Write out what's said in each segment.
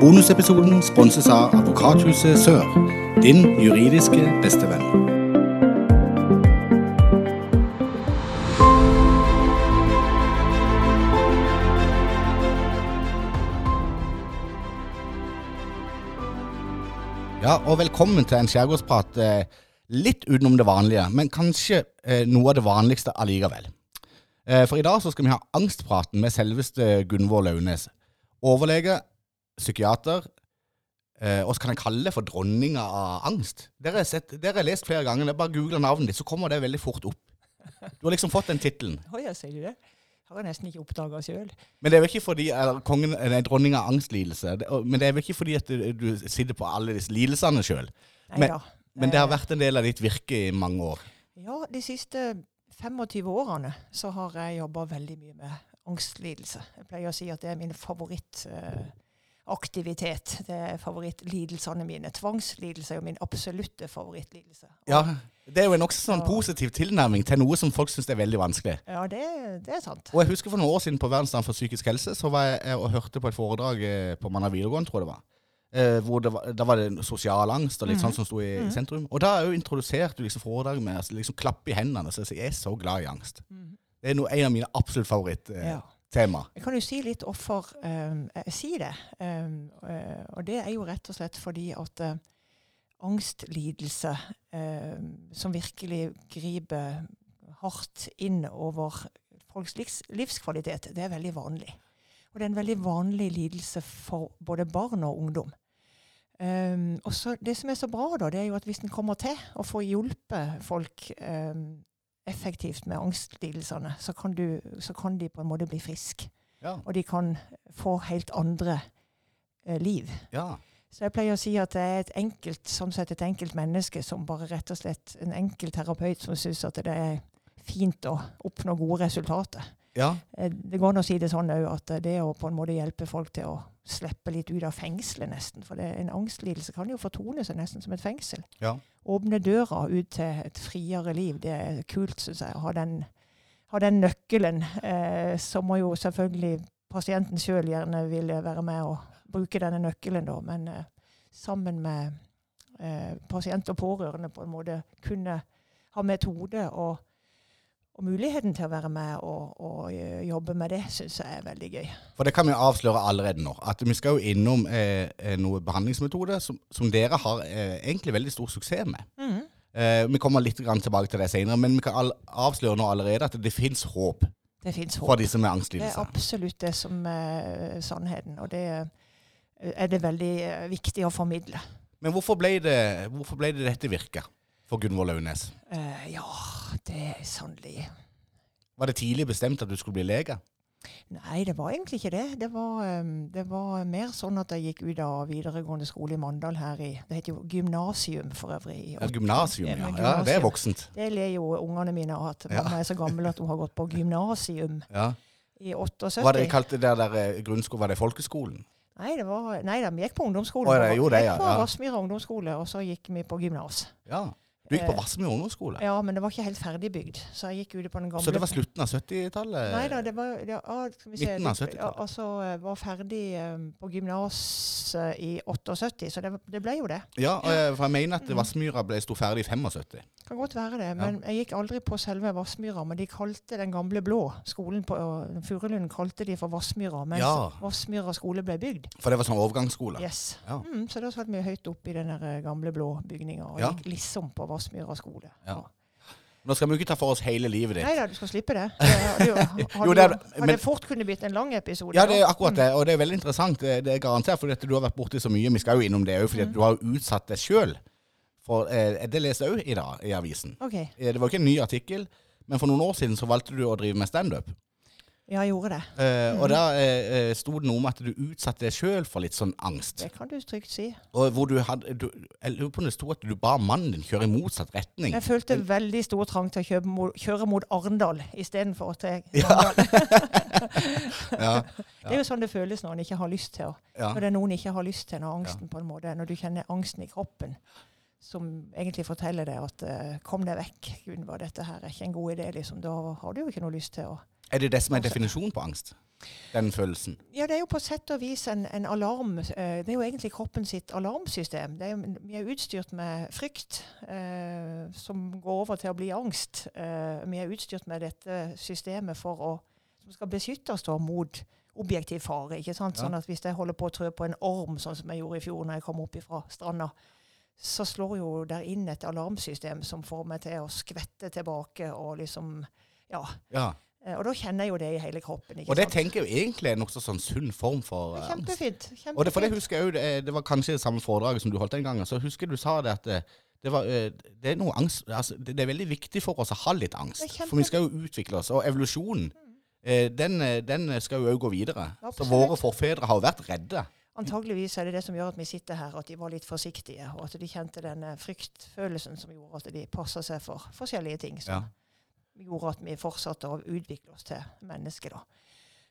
Bonusepisoden sponses av Advokathuset Sør, din juridiske bestevenn. Ja, og velkommen til en skjærgårdsprat eh, litt utenom det vanlige, men kanskje eh, noe av det vanligste allikevel. Eh, for i dag så skal vi ha angstpraten med selveste Gunvor Launes. Overlege, psykiater, eh, og så kan jeg kalle det for dronninga av angst. Dere har, sett, dere har lest flere ganger, er bare google navnet ditt, så kommer det veldig fort opp. Du har liksom fått den tittelen. Ja, sier du det? Har jeg nesten ikke oppdaga sjøl. Men det er vel ikke fordi eller, kongen, nei, dronninga av angstlidelse, men det er vel ikke fordi at du, du sitter på alle disse lidelsene sjøl. Men- Men det har Eh, vært en del av ditt virke i mange år. Ja, de siste 25 årene så har jeg jobba veldig mye med angstlidelse. Jeg pleier å si at det er min favorittaktivitet. det er favorittlidelsene mine. Tvangslidelse er jo min absolutte favorittlidelse. Og- Ja, Det er jo en nokså sånn Ja. positiv tilnærming til noe som folk syns er veldig vanskelig. ja det, det er sant. Og jeg husker For noen år siden på Verdensdagen for psykisk helse så var jeg og hørte på et foredrag eh, på Manna videregående, tror jeg det var. Eh, hvor det var, Da var det sosial angst og litt Mhm. sånn som sto i Mhm. sentrum. Og da er jo introdusert du liksom foredraget med altså, liksom klappe i hendene og si jeg er så glad i angst. Mm. Det er no, en av mine absolutt favorittema. Ja. Eh, tema. Jeg kan jo si litt hvorfor um, jeg sier det. Um, uh, og det er jo rett og slett fordi at uh, angstlidelse, uh, som virkelig griper hardt inn over folks livs, livskvalitet, det er veldig vanlig. Og det er en veldig vanlig lidelse for både barn og ungdom. Um, og så Det som er så bra, da, det er jo at hvis en kommer til å få hjulpet folk um, effektivt med angstlidelsene, så kan, du, så kan de på en måte bli friske. Ja. Og de kan få helt andre eh, liv. ja. Så jeg pleier å si at det er et enkelt, sånn sett et enkelt menneske som bare rett og slett en enkel terapeut som syns at det er fint å oppnå gode resultater. ja. Eh, Det går an å si det sånn òg at det å på en måte hjelpe folk til å slippe litt ut av fengselet, nesten. For det, en angstlidelse kan jo fortone seg nesten som et fengsel. Ja. Åpne døra ut til et friere liv. Det er kult, syns jeg. Å ha den, ha den nøkkelen. Eh, så må jo selvfølgelig pasienten sjøl gjerne ville være med og bruke denne nøkkelen, da. Men eh, sammen med eh, pasient og pårørende på en måte kunne ha metode og og muligheten til å være med og, og eh, jobbe med det, syns jeg er veldig gøy. For det kan vi avsløre allerede nå. At vi skal jo innom eh, noen behandlingsmetoder som, som dere har eh, egentlig veldig stor suksess med. Eh, vi kommer litt grann tilbake til det senere, men vi kan all, avsløre nå allerede at det fins håp Det fins for håp. disse med Det er absolutt det som er sannheten, og det eh, er det veldig eh, viktig å formidle. Men hvorfor ble, det, hvorfor ble det dette virket for Gunvor Launes? Eh, ja, det er sannelig Var det tidlig bestemt at du skulle bli lege? Nei, det var egentlig ikke det. Det var, eh, det var mer sånn at jeg gikk ut av videregående skole i Mandal her i Det heter jo gymnasium for øvrig. Ja, Gymnasium, Ja, ja. Det er voksent. Det ler jo ungene mine av, at Ja. mamma er så gammel at hun har gått på gymnasium Ja. i 78. Var det kalt det der eh, grunnskole? Var det folkeskolen? Nei, det var, nei vi gikk på ungdomsskole. Å, det jo, det, Vi ja, gikk på ja. Vassmyra ungdomsskole, og så gikk vi på gymnas. Ja. Du gikk på Eh, Vassmyr ungdomsskole? Ja, men det var ikke helt ferdigbygd, så jeg gikk ute på den gamle Så det var slutten av 70-tallet? Nei da, det var ja, ah, skal vi se, midten av 70-tallet. Ja, altså, jeg var ferdig eh, på gymnaset i 78, så det, det ble jo det. Ja, eh, for jeg mener at Mhm. Vassmyra sto ferdig i 75. Kan godt være det, men jeg gikk aldri på selve Vassmyra. Men de kalte den gamle blå skolen på uh, Furulund kalte de for Vassmyra, mens Ja. Vassmyra skole ble bygd. For det var sånn overgangsskole. Yes. Ja. Mm, så da satt vi høyt oppe i den eh, gamle blå bygninga og Ja. gikk liksom på Vassmyra skole. Ja. Nå skal vi jo ikke ta for oss hele livet ditt. Nei da, du skal slippe det. Det hadde, jo, det hadde fort kunne blitt en lang episode. Ja, det er akkurat Mm. det, og det er veldig interessant. Det, det er garantert fordi at du har vært borti så mye. Vi skal jo innom det òg, fordi Mm. du har utsatt deg sjøl. For eh, det leste jeg òg i dag i avisen. OK. Eh, Det var ikke en ny artikkel, men for noen år siden så valgte du å drive med standup. Ja, jeg gjorde det. Eh. Og da eh, eh, sto det noe om at du utsatte deg sjøl for litt sånn angst. Det kan du trygt si. Og hvor du hadde du, Jeg lurer på om det sto at du ba mannen din kjøre i motsatt retning. Jeg følte veldig stor trang til å kjøre mo kjøre mot Arendal istedenfor til Ja. Mandal. Ja, Det er jo sånn det føles når en ikke har lyst til å ja. Når det er noen ikke har lyst til, når angsten på en måte Når du kjenner angsten i kroppen som egentlig forteller deg at uh, kom deg vekk, Gunvor, dette her er ikke en god idé, liksom. Da har du jo ikke noe lyst til å Er det det som er definisjonen på angst? den følelsen? Ja, det er jo på sett og vis en, en alarm. Eh, det er jo egentlig kroppen sitt alarmsystem. Er jo, vi er utstyrt med frykt, eh, som går over til å bli angst. Eh, vi er utstyrt med dette systemet for å, som skal beskytte oss da, mot objektiv fare. ikke sant? Sånn at Hvis jeg holder på å trø på en orm, sånn som jeg gjorde i fjor når jeg kom opp fra stranda, så slår jo der inn et alarmsystem som får meg til å skvette tilbake og liksom Ja. ja. Eh, og da kjenner jeg jo det i hele kroppen. og det sant? tenker jeg jo egentlig er nokså sånn sunn form for uh, Kjempefint. kjempefint. Og det, for det husker jeg jo, det, det, var kanskje det samme foredraget som du holdt den gangen. Så husker du sa det at det, var, det er noe angst, altså, det, er veldig viktig for oss å ha litt angst. For vi skal jo utvikle oss. Og evolusjonen, mm. den, den, skal jo òg gå videre. Absolutt. Så våre forfedre har jo vært redde. Antageligvis er det det som gjør at vi sitter her, at de var litt forsiktige. Og at de kjente denne fryktfølelsen som gjorde at de passa seg for forskjellige ting. Som ja. Gjorde at vi fortsatte å utvikle oss til mennesker. da.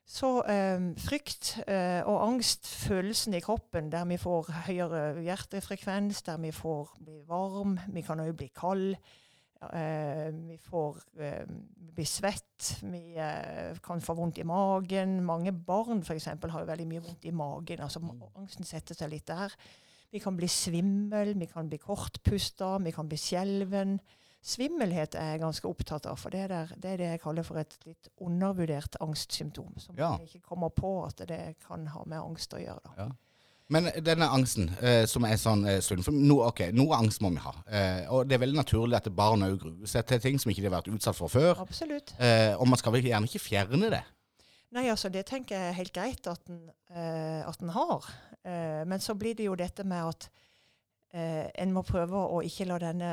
Så eh, frykt eh, og angst, følelsen i kroppen, der vi får høyere hjertefrekvens, der vi får bli varm, vi kan òg bli kald. Uh, vi får uh, bli svett, vi uh, kan få vondt i magen. Mange barn for eksempel, har jo veldig mye vondt i magen. altså mm. Angsten setter seg litt der. Vi kan bli svimmel, vi kan bli kortpusta, vi kan bli skjelven. Svimmelhet er jeg ganske opptatt av, for det er, der, det er, det jeg kaller for et litt undervurdert angstsymptom. Som ja. man ikke kommer på at det kan ha med angst å gjøre. da. Ja. Men denne angsten eh, som er sånn eh, sunn no, okay, Noe angst må vi ha. Eh, og det er veldig naturlig at barn òg gruer seg til ting som ikke de har vært utsatt for før. Absolutt. Eh, og man skal vel gjerne ikke fjerne det. Nei, altså det tenker jeg er helt greit at en, eh, har. Eh, men så blir det jo dette med at en må prøve å ikke la denne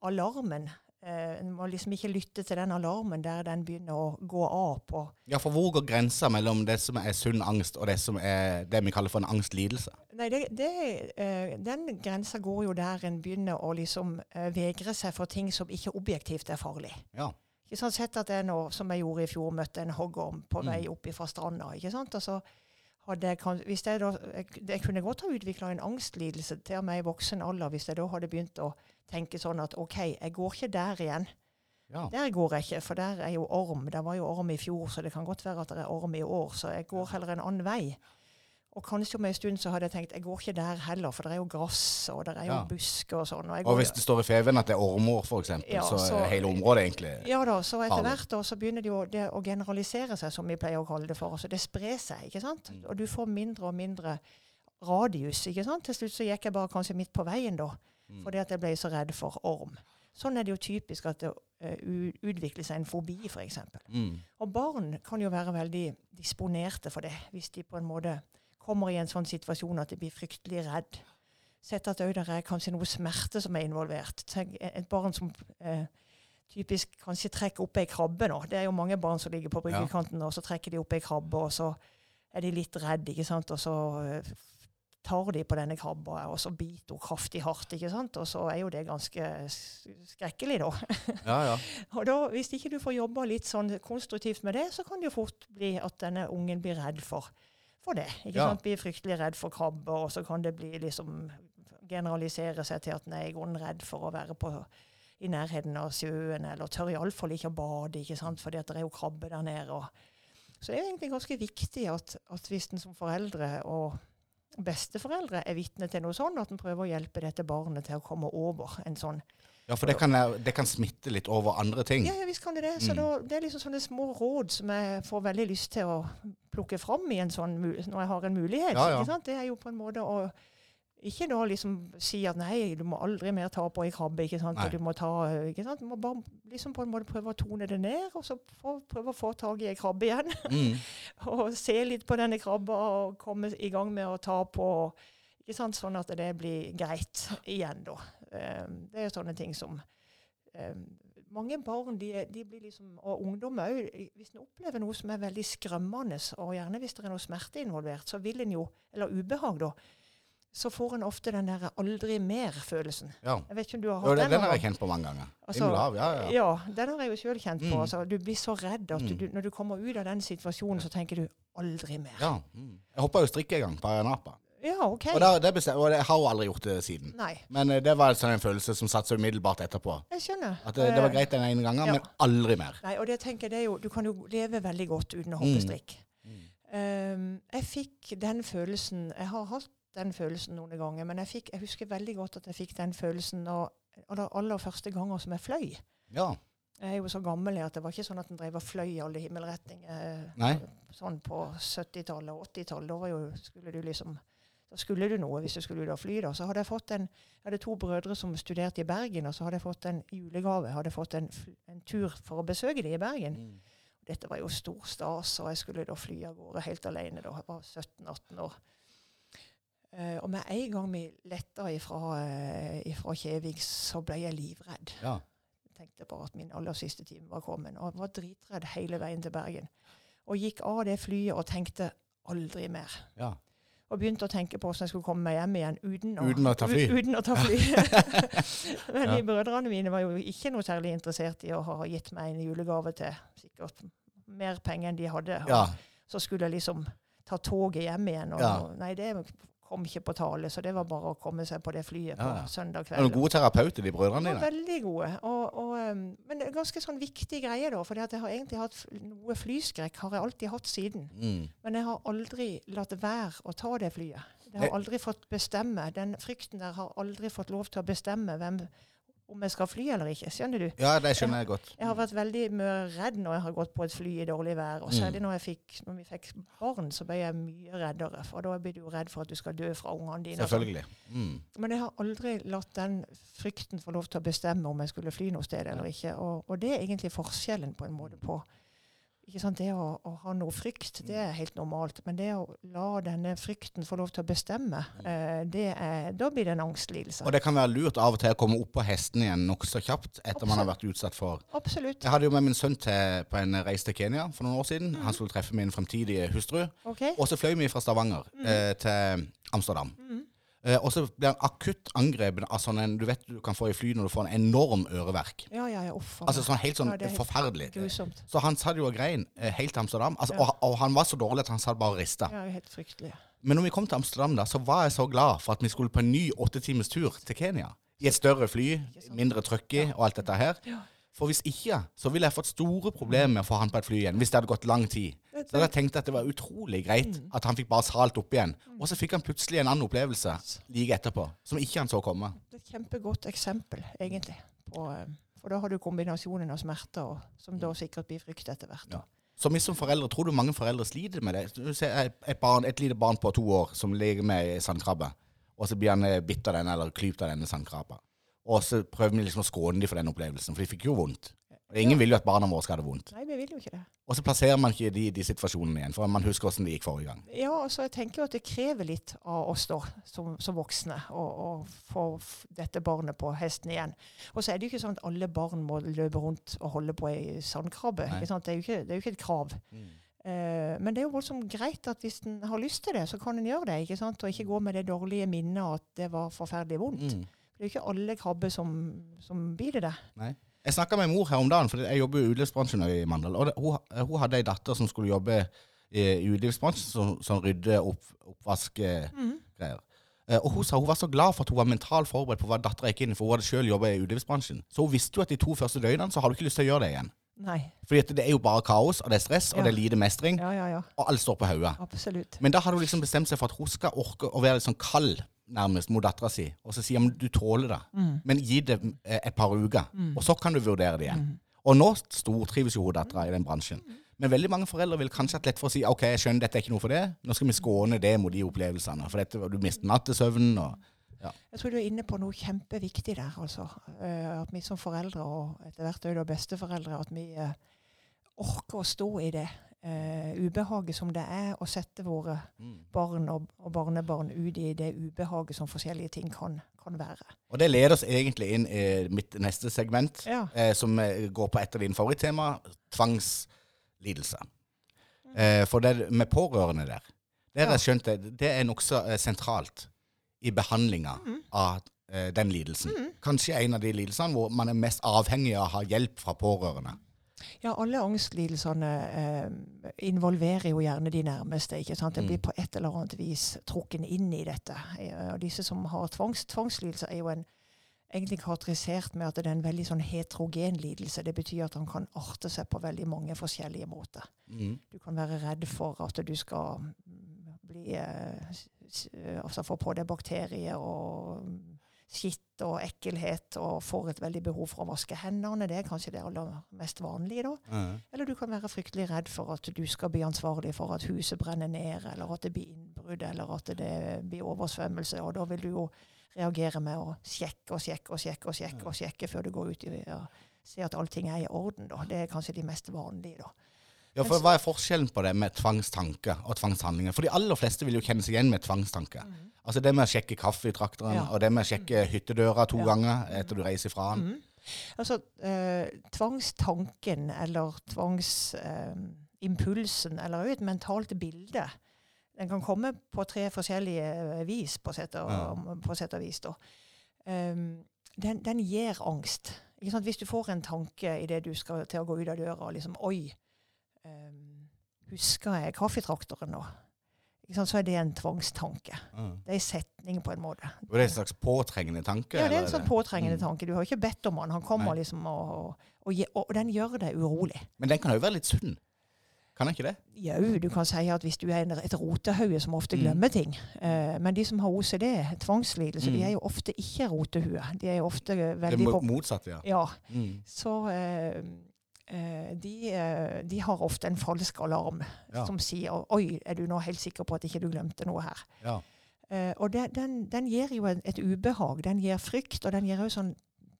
alarmen Eh, en må liksom ikke lytte til den alarmen der den begynner å gå av på. Ja, for hvor går grensa mellom det som er sunn angst, og det som er det vi kaller for en angstlidelse? Nei, det, det, uh, Den grensa går jo der en begynner å liksom uh, vegre seg for ting som ikke objektivt er farlig. Ja. Ikke sant, Sett at jeg nå, som jeg gjorde i fjor, møtte en hoggorm på mm. vei opp fra stranda. ikke sant, og så hadde jeg, hvis jeg, da, jeg, jeg kunne godt ha utvikla en angstlidelse til med i voksen alder hvis jeg da hadde begynt å tenke sånn at OK, jeg går ikke der igjen. Ja. Der går jeg ikke, for der er jo orm. Det var jo orm i fjor, så det kan godt være at det er orm i år. Så jeg går heller en annen vei. Og kanskje om en stund så hadde jeg tenkt jeg går ikke der heller, for det er jo gress og det er jo ja. busker og sånn. Og, og, hvis det står i Feven at det er ormer, f.eks., ja, så, så er hele området egentlig Ja da, så etter hvert da, så begynner det jo det å generalisere seg, som vi pleier å kalle det for. Så det sprer seg, ikke sant. Mm. Og du får mindre og mindre radius, ikke sant. Til slutt så gikk jeg bare kanskje midt på veien da. Mm. Fordi at jeg ble så redd for orm. Sånn er det jo typisk at det uh, utvikler seg en fobi, f.eks. Mm. Og barn kan jo være veldig disponerte for det, hvis de på en måte kommer i en sånn situasjon at de blir fryktelig redd. Sett at det er kanskje noe smerte som er involvert. Tenk, et barn som eh, typisk kanskje trekker opp ei krabbe nå. Det er jo mange barn som ligger på bryggekanten, og så trekker de opp ei krabbe, og så er de litt redde, ikke sant, og så uh, tar de på denne krabba, og så biter hun kraftig hardt. ikke sant? Og så er jo det ganske skrekkelig, da. Ja, ja. og da, Hvis ikke du får jobba litt sånn konstruktivt med det, så kan det jo fort bli at denne ungen blir redd for, for det. ikke ja. sant? Blir fryktelig redd for krabber, og så kan det bli liksom generalisere seg til at den er i grunnen redd for å være på i nærheten av sjøen, eller tør iallfall ikke å bade, ikke sant? fordi at det er jo krabbe der nede. Og så det er egentlig ganske viktig at, at hvis en som foreldre og besteforeldre er vitne til noe sånn, at en prøver å hjelpe dette barnet til å komme over en sånn ja, for det kan, det kan, smitte litt over andre ting. Ja, ja visst kan det det. Så mm. da, det er liksom sånne små råd som jeg får veldig lyst til å plukke fram i en sånn, når jeg har en mulighet. Ja, ja. Det er jo på en måte å ikke da liksom si at nei, du må aldri mer ta på ei krabbe. ikke sant? Du må ta, ikke sant? Du må bare liksom på en måte prøve å tone det ned, og så prøve å få tak i ei krabbe igjen. Mm. og se litt på denne krabba og komme i gang med å ta på, ikke sant? sånn at det blir greit igjen, da. Um, det er sånne ting som um, mange barn de, de blir liksom, og ungdom òg, hvis en opplever noe som er veldig skremmende, og gjerne hvis det er noe smerte involvert, så vil en jo, eller ubehag, da, så får en ofte den der 'aldri mer'-følelsen. Ja. Jeg vet ikke om du har hatt jo, den? Den har jeg kjent på mange ganger. Altså, lav, ja, ja. ja, den har jeg jo sjøl kjent på. Mm. Altså, du blir så redd at mm. du, når du kommer ut av den situasjonen, så tenker du 'aldri mer'. Ja. Mm. Jeg hoppa jo strikke en gang på Ayanapa. Ja, ok. Og, der, det bestem, og jeg har jo aldri gjort det siden. Nei. Men uh, det var sånn en følelse som satte seg umiddelbart etterpå. Jeg skjønner. At det, det var greit den ene gangen, ja. men aldri mer. Nei, og det tenker jeg, det er jo, Du kan jo leve veldig godt uten å hoppe mm. strikk. Mm. Um, jeg fikk den følelsen Jeg har hatt den følelsen noen ganger, men jeg, fikk, jeg husker veldig godt at jeg fikk den følelsen av aller, aller første ganger som jeg fløy. Ja. Jeg er jo så gammel at det var ikke sånn at en drev og fløy i alle himmelretninger Nei. sånn på 70-tallet og 80-tallet. Da var jo, skulle du liksom da skulle du noe hvis du skulle ut og fly. da. Så hadde jeg fått en, jeg hadde to brødre som studerte i Bergen, og så hadde jeg fått en julegave. Jeg hadde fått en, en tur for å besøke dem i Bergen. Mm. Dette var jo stor stas, og jeg skulle da fly av gårde helt alene. da. Jeg var 17-18 år. Uh, og med en gang vi letta ifra, uh, ifra Kjevik, så ble jeg livredd. Ja. Jeg tenkte bare at min aller siste time var kommet. Og jeg var dritredd hele veien til Bergen. Og gikk av det flyet og tenkte aldri mer. ja. Og begynte å tenke på hvordan jeg skulle komme meg hjem igjen uten å, Uten å ta fly? Uten å ta fly. Men Ja. de brødrene mine var jo ikke noe særlig interessert i å ha gitt meg en julegave til sikkert mer penger enn de hadde. Ja. Så skulle jeg liksom ta toget hjem igjen. Og, Ja. Nei, det kom ikke på tale, så det var bare å komme seg på det flyet på Ja, kveld. søndag Er noen gode terapeuter, de De brødrene dine? veldig gode. Og, um, men det er ganske sånn viktig greie, da. For jeg har egentlig hatt noe flyskrekk har jeg alltid hatt siden. Mm. Men jeg har aldri latt være å ta det flyet. Det har aldri fått bestemme. Den frykten der har aldri fått lov til å bestemme hvem, om jeg skal fly eller ikke. Skjønner du? Ja, det skjønner jeg godt. Jeg har vært veldig mye redd når jeg har gått på et fly i dårlig vær. Og Mm. særlig når, jeg fikk, når vi fikk barn, så ble jeg mye reddere. For da blir du redd for at du skal dø fra ungene dine. sånn. Selvfølgelig. Mm. Men jeg har aldri latt den frykten få lov til å bestemme om jeg skulle fly noe sted eller ikke. Og, og det er egentlig forskjellen på en måte på sant? Det å, å ha noe frykt, det er helt normalt. Men det å la denne frykten få lov til å bestemme, eh, det er, da blir det en angstlidelse. Og det kan være lurt av og til å komme opp på hesten igjen nokså kjapt etter man har vært utsatt for Absolutt. Jeg hadde jo med min sønn til, på en reise til Kenya for noen år siden. Mm. Han skulle treffe min fremtidige hustru. Okay. Og så fløy vi fra Stavanger eh, til Amsterdam. Mhm. Eh, og så ble han akutt angrepet av sånn en Du vet du kan få i fly når du får en enorm øreverk. Ja, ja, ja. Uff. Altså sånn helt sånn Ja, helt forferdelig. Grusomt. Så han satt jo og grein eh, helt til Amsterdam. Altså, Ja. og, og han var så dårlig at han satt bare og rista. Ja, helt fryktelig. Men når vi kom til Amsterdam, da, så var jeg så glad for at vi skulle på en ny åttetimes tur til Kenya. I et større fly, mindre trøkk i og alt dette her. Ja. For hvis ikke, så ville jeg fått store problemer med å få han på et fly igjen. Hvis det hadde gått lang tid. Så hadde jeg tenkt at det var utrolig greit Mm. at han fikk bare salt opp igjen. Og så fikk han plutselig en annen opplevelse like etterpå, som ikke han så komme. Det er et kjempegodt eksempel, egentlig. På, eh, for da har du kombinasjonen av smerter, og, som da sikkert blir frykt etter hvert. Ja. Så vi som foreldre, tror du mange foreldre sliter med det? Du ser et, barn, et lite barn på to år som ligger med sandkrabbe, og så blir han eh, bitt av den eller klypt av denne sandkrabba. Og så prøver vi liksom å skåne dem for den opplevelsen, for de fikk jo vondt. Og ingen vil jo at barna våre skal ha det vondt. Nei, vi vil jo ikke det. Og så plasserer man ikke de i de situasjonene igjen, for man husker hvordan det gikk forrige gang. Ja, så jeg tenker jo at det krever litt av oss da, som, som voksne, å, å få dette barnet på hesten igjen. Og så er det jo ikke sånn at alle barn må løpe rundt og holde på ei sandkrabbe. Det, er ikke, det er jo ikke et krav. Eh, men det er jo voldsomt greit at hvis en har lyst til det, så kan en gjøre det. ikke sant? Og ikke gå med det dårlige minnet at det var forferdelig vondt. Mm. Det er jo ikke alle krabber som, som blir det. Nei. Jeg snakka med mor her om dagen, for jeg jobber i utelivsbransjen i Mandal. Og det, hun, hun hadde ei datter som skulle jobbe i, utelivsbransjen, som, som rydde opp, oppvaskgreier. Eh, og hun sa hun var så glad for at hun var mentalt forberedt på hva dattera gikk inn i, for hun hadde sjøl jobba i utelivsbransjen. Så hun visste jo at de to første døgnene så har du ikke lyst til å gjøre det igjen. Nei. Fordi det er jo bare kaos, og det er stress, og det er lite mestring, Ja, ja, ja. og alt står på hodet. Men da hadde hun liksom bestemt seg for at hun skal orke å være litt sånn kald nærmest mot dattera si, og så sier hun du tåler det, Mm. men gi det eh, et par uker, og så kan du vurdere det igjen. Og nå stortrives jo hun dattera i den bransjen. Men veldig mange foreldre vil kanskje ha lett for å si ok, jeg skjønner dette er ikke noe for det, nå skal vi skåne det mot de opplevelsene, for dette, du mister nattesøvnen og Jeg tror du er inne på noe kjempeviktig der. altså. Eh, at vi som foreldre, og etter hvert også besteforeldre, at vi eh, orker å stå i det eh, ubehaget som det er å sette våre barn og, og barnebarn ut i det ubehaget som forskjellige ting kan, kan være. Og det leder oss egentlig inn i mitt neste segment, Ja. eh, som eh, går på et av dine favorittema, tvangslidelse. Eh, for det med pårørende der, det har Ja. skjønt det, det er nokså eh, sentralt i behandlinga Mm. av eh, den lidelsen. Kanskje en av de lidelsene hvor man er mest avhengig av å ha hjelp fra pårørende. Ja, alle angstlidelsene eh, involverer jo gjerne de nærmeste. ikke sant? Mm. blir på et eller annet vis trukken inn i dette. Eh, Og disse som har tvangs, tvangslidelser, er jo en, egentlig karakterisert med at det er en veldig sånn heterogen lidelse. Det betyr at han kan arte seg på veldig mange forskjellige måter. Mm. Du kan være redd for at du skal mm, bli eh, Altså få på deg bakterier og mm, skitt og ekkelhet og får et veldig behov for å vaske hendene. Det er kanskje det aller mest vanlige, da. Mm. Eller du kan være fryktelig redd for at du skal bli ansvarlig for at huset brenner ned, eller at det blir innbrudd, eller at det blir oversvømmelse. Og da vil du jo reagere med å sjekke og sjekke og sjekke og sjekke, og sjekke før du går ut og ser at allting er i orden, da. Det er kanskje de mest vanlige, da. Ja, for Hva er forskjellen på det med tvangstanke og tvangshandlinger? For de aller fleste vil jo kjenne seg igjen med tvangstanke. Altså det med å sjekke kaffe i trakteren, Ja. og det med å sjekke hyttedøra to Ja. ganger etter du reiser fra den. Mhm. Altså, eh, tvangstanken eller tvangsimpulsen, eller et mentalt bilde, den kan komme på tre forskjellige eh, vis, på sett og, Ja. på sett og vis. Da. Um, den, den gir angst. Hvis du får en tanke idet du skal til å gå ut av døra, liksom Oi, husker jeg kaffetraktoren nå? Så er det en tvangstanke. Mm. Det er en setning, på en måte. Og det er en slags påtrengende tanke? Ja, det er en sånn påtrengende Mm. tanke. Du har ikke bedt om den. Han kommer Nei. liksom og, og, og, og den gjør deg urolig. Men den kan jo være litt sunn? Kan den ikke det? Jau, du kan si at hvis du er en, et rotehauge som ofte Mm. glemmer ting eh, Men de som har OCD, tvangslidelse, Mm. de er jo ofte ikke rotehue. De er jo ofte veldig Det er motsatt, ja. Ja. Mm. Så eh, de, eh, de har ofte en falsk alarm Ja. som sier Oi, er du nå helt sikker på at ikke du glemte noe her? ja. Uh, og det, den, den gir jo et, et ubehag. Den gir frykt, og den gir jo sånn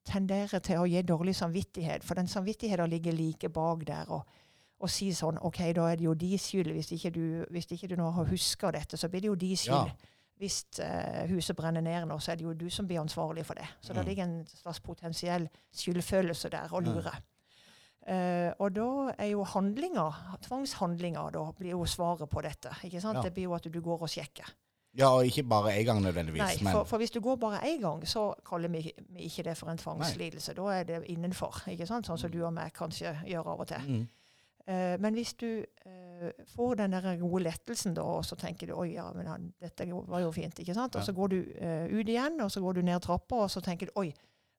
tenderer til å gi dårlig samvittighet. For den samvittigheten ligger like bak der. Og, og si sånn OK, da er det jo de skyld. Hvis ikke du, hvis ikke du nå har huska dette, så blir det jo de skyld. Ja. Hvis uh, huset brenner ned nå, så er det jo du som blir ansvarlig for det. Så det Mm. ligger en slags potensiell skyldfølelse der og lurer. lure. Eh, og da er jo handlinger, tvangshandlinger, da blir jo svaret på dette. ikke sant? Ja. Det blir jo at du går og sjekker. ja, og ikke bare én gang nødvendigvis. Nei, men for, for hvis du går bare én gang, så kaller vi, vi ikke det for en tvangslidelse. Da er det innenfor, ikke sant? sånn som du og meg kanskje gjør av og til. mm. Uh, men hvis du uh, får den der gode lettelsen, da, og så tenker du oi, ja, men han, dette var jo fint, ikke sant? Og så går du uh, ut igjen, og så går du ned trappa, og så tenker du oi,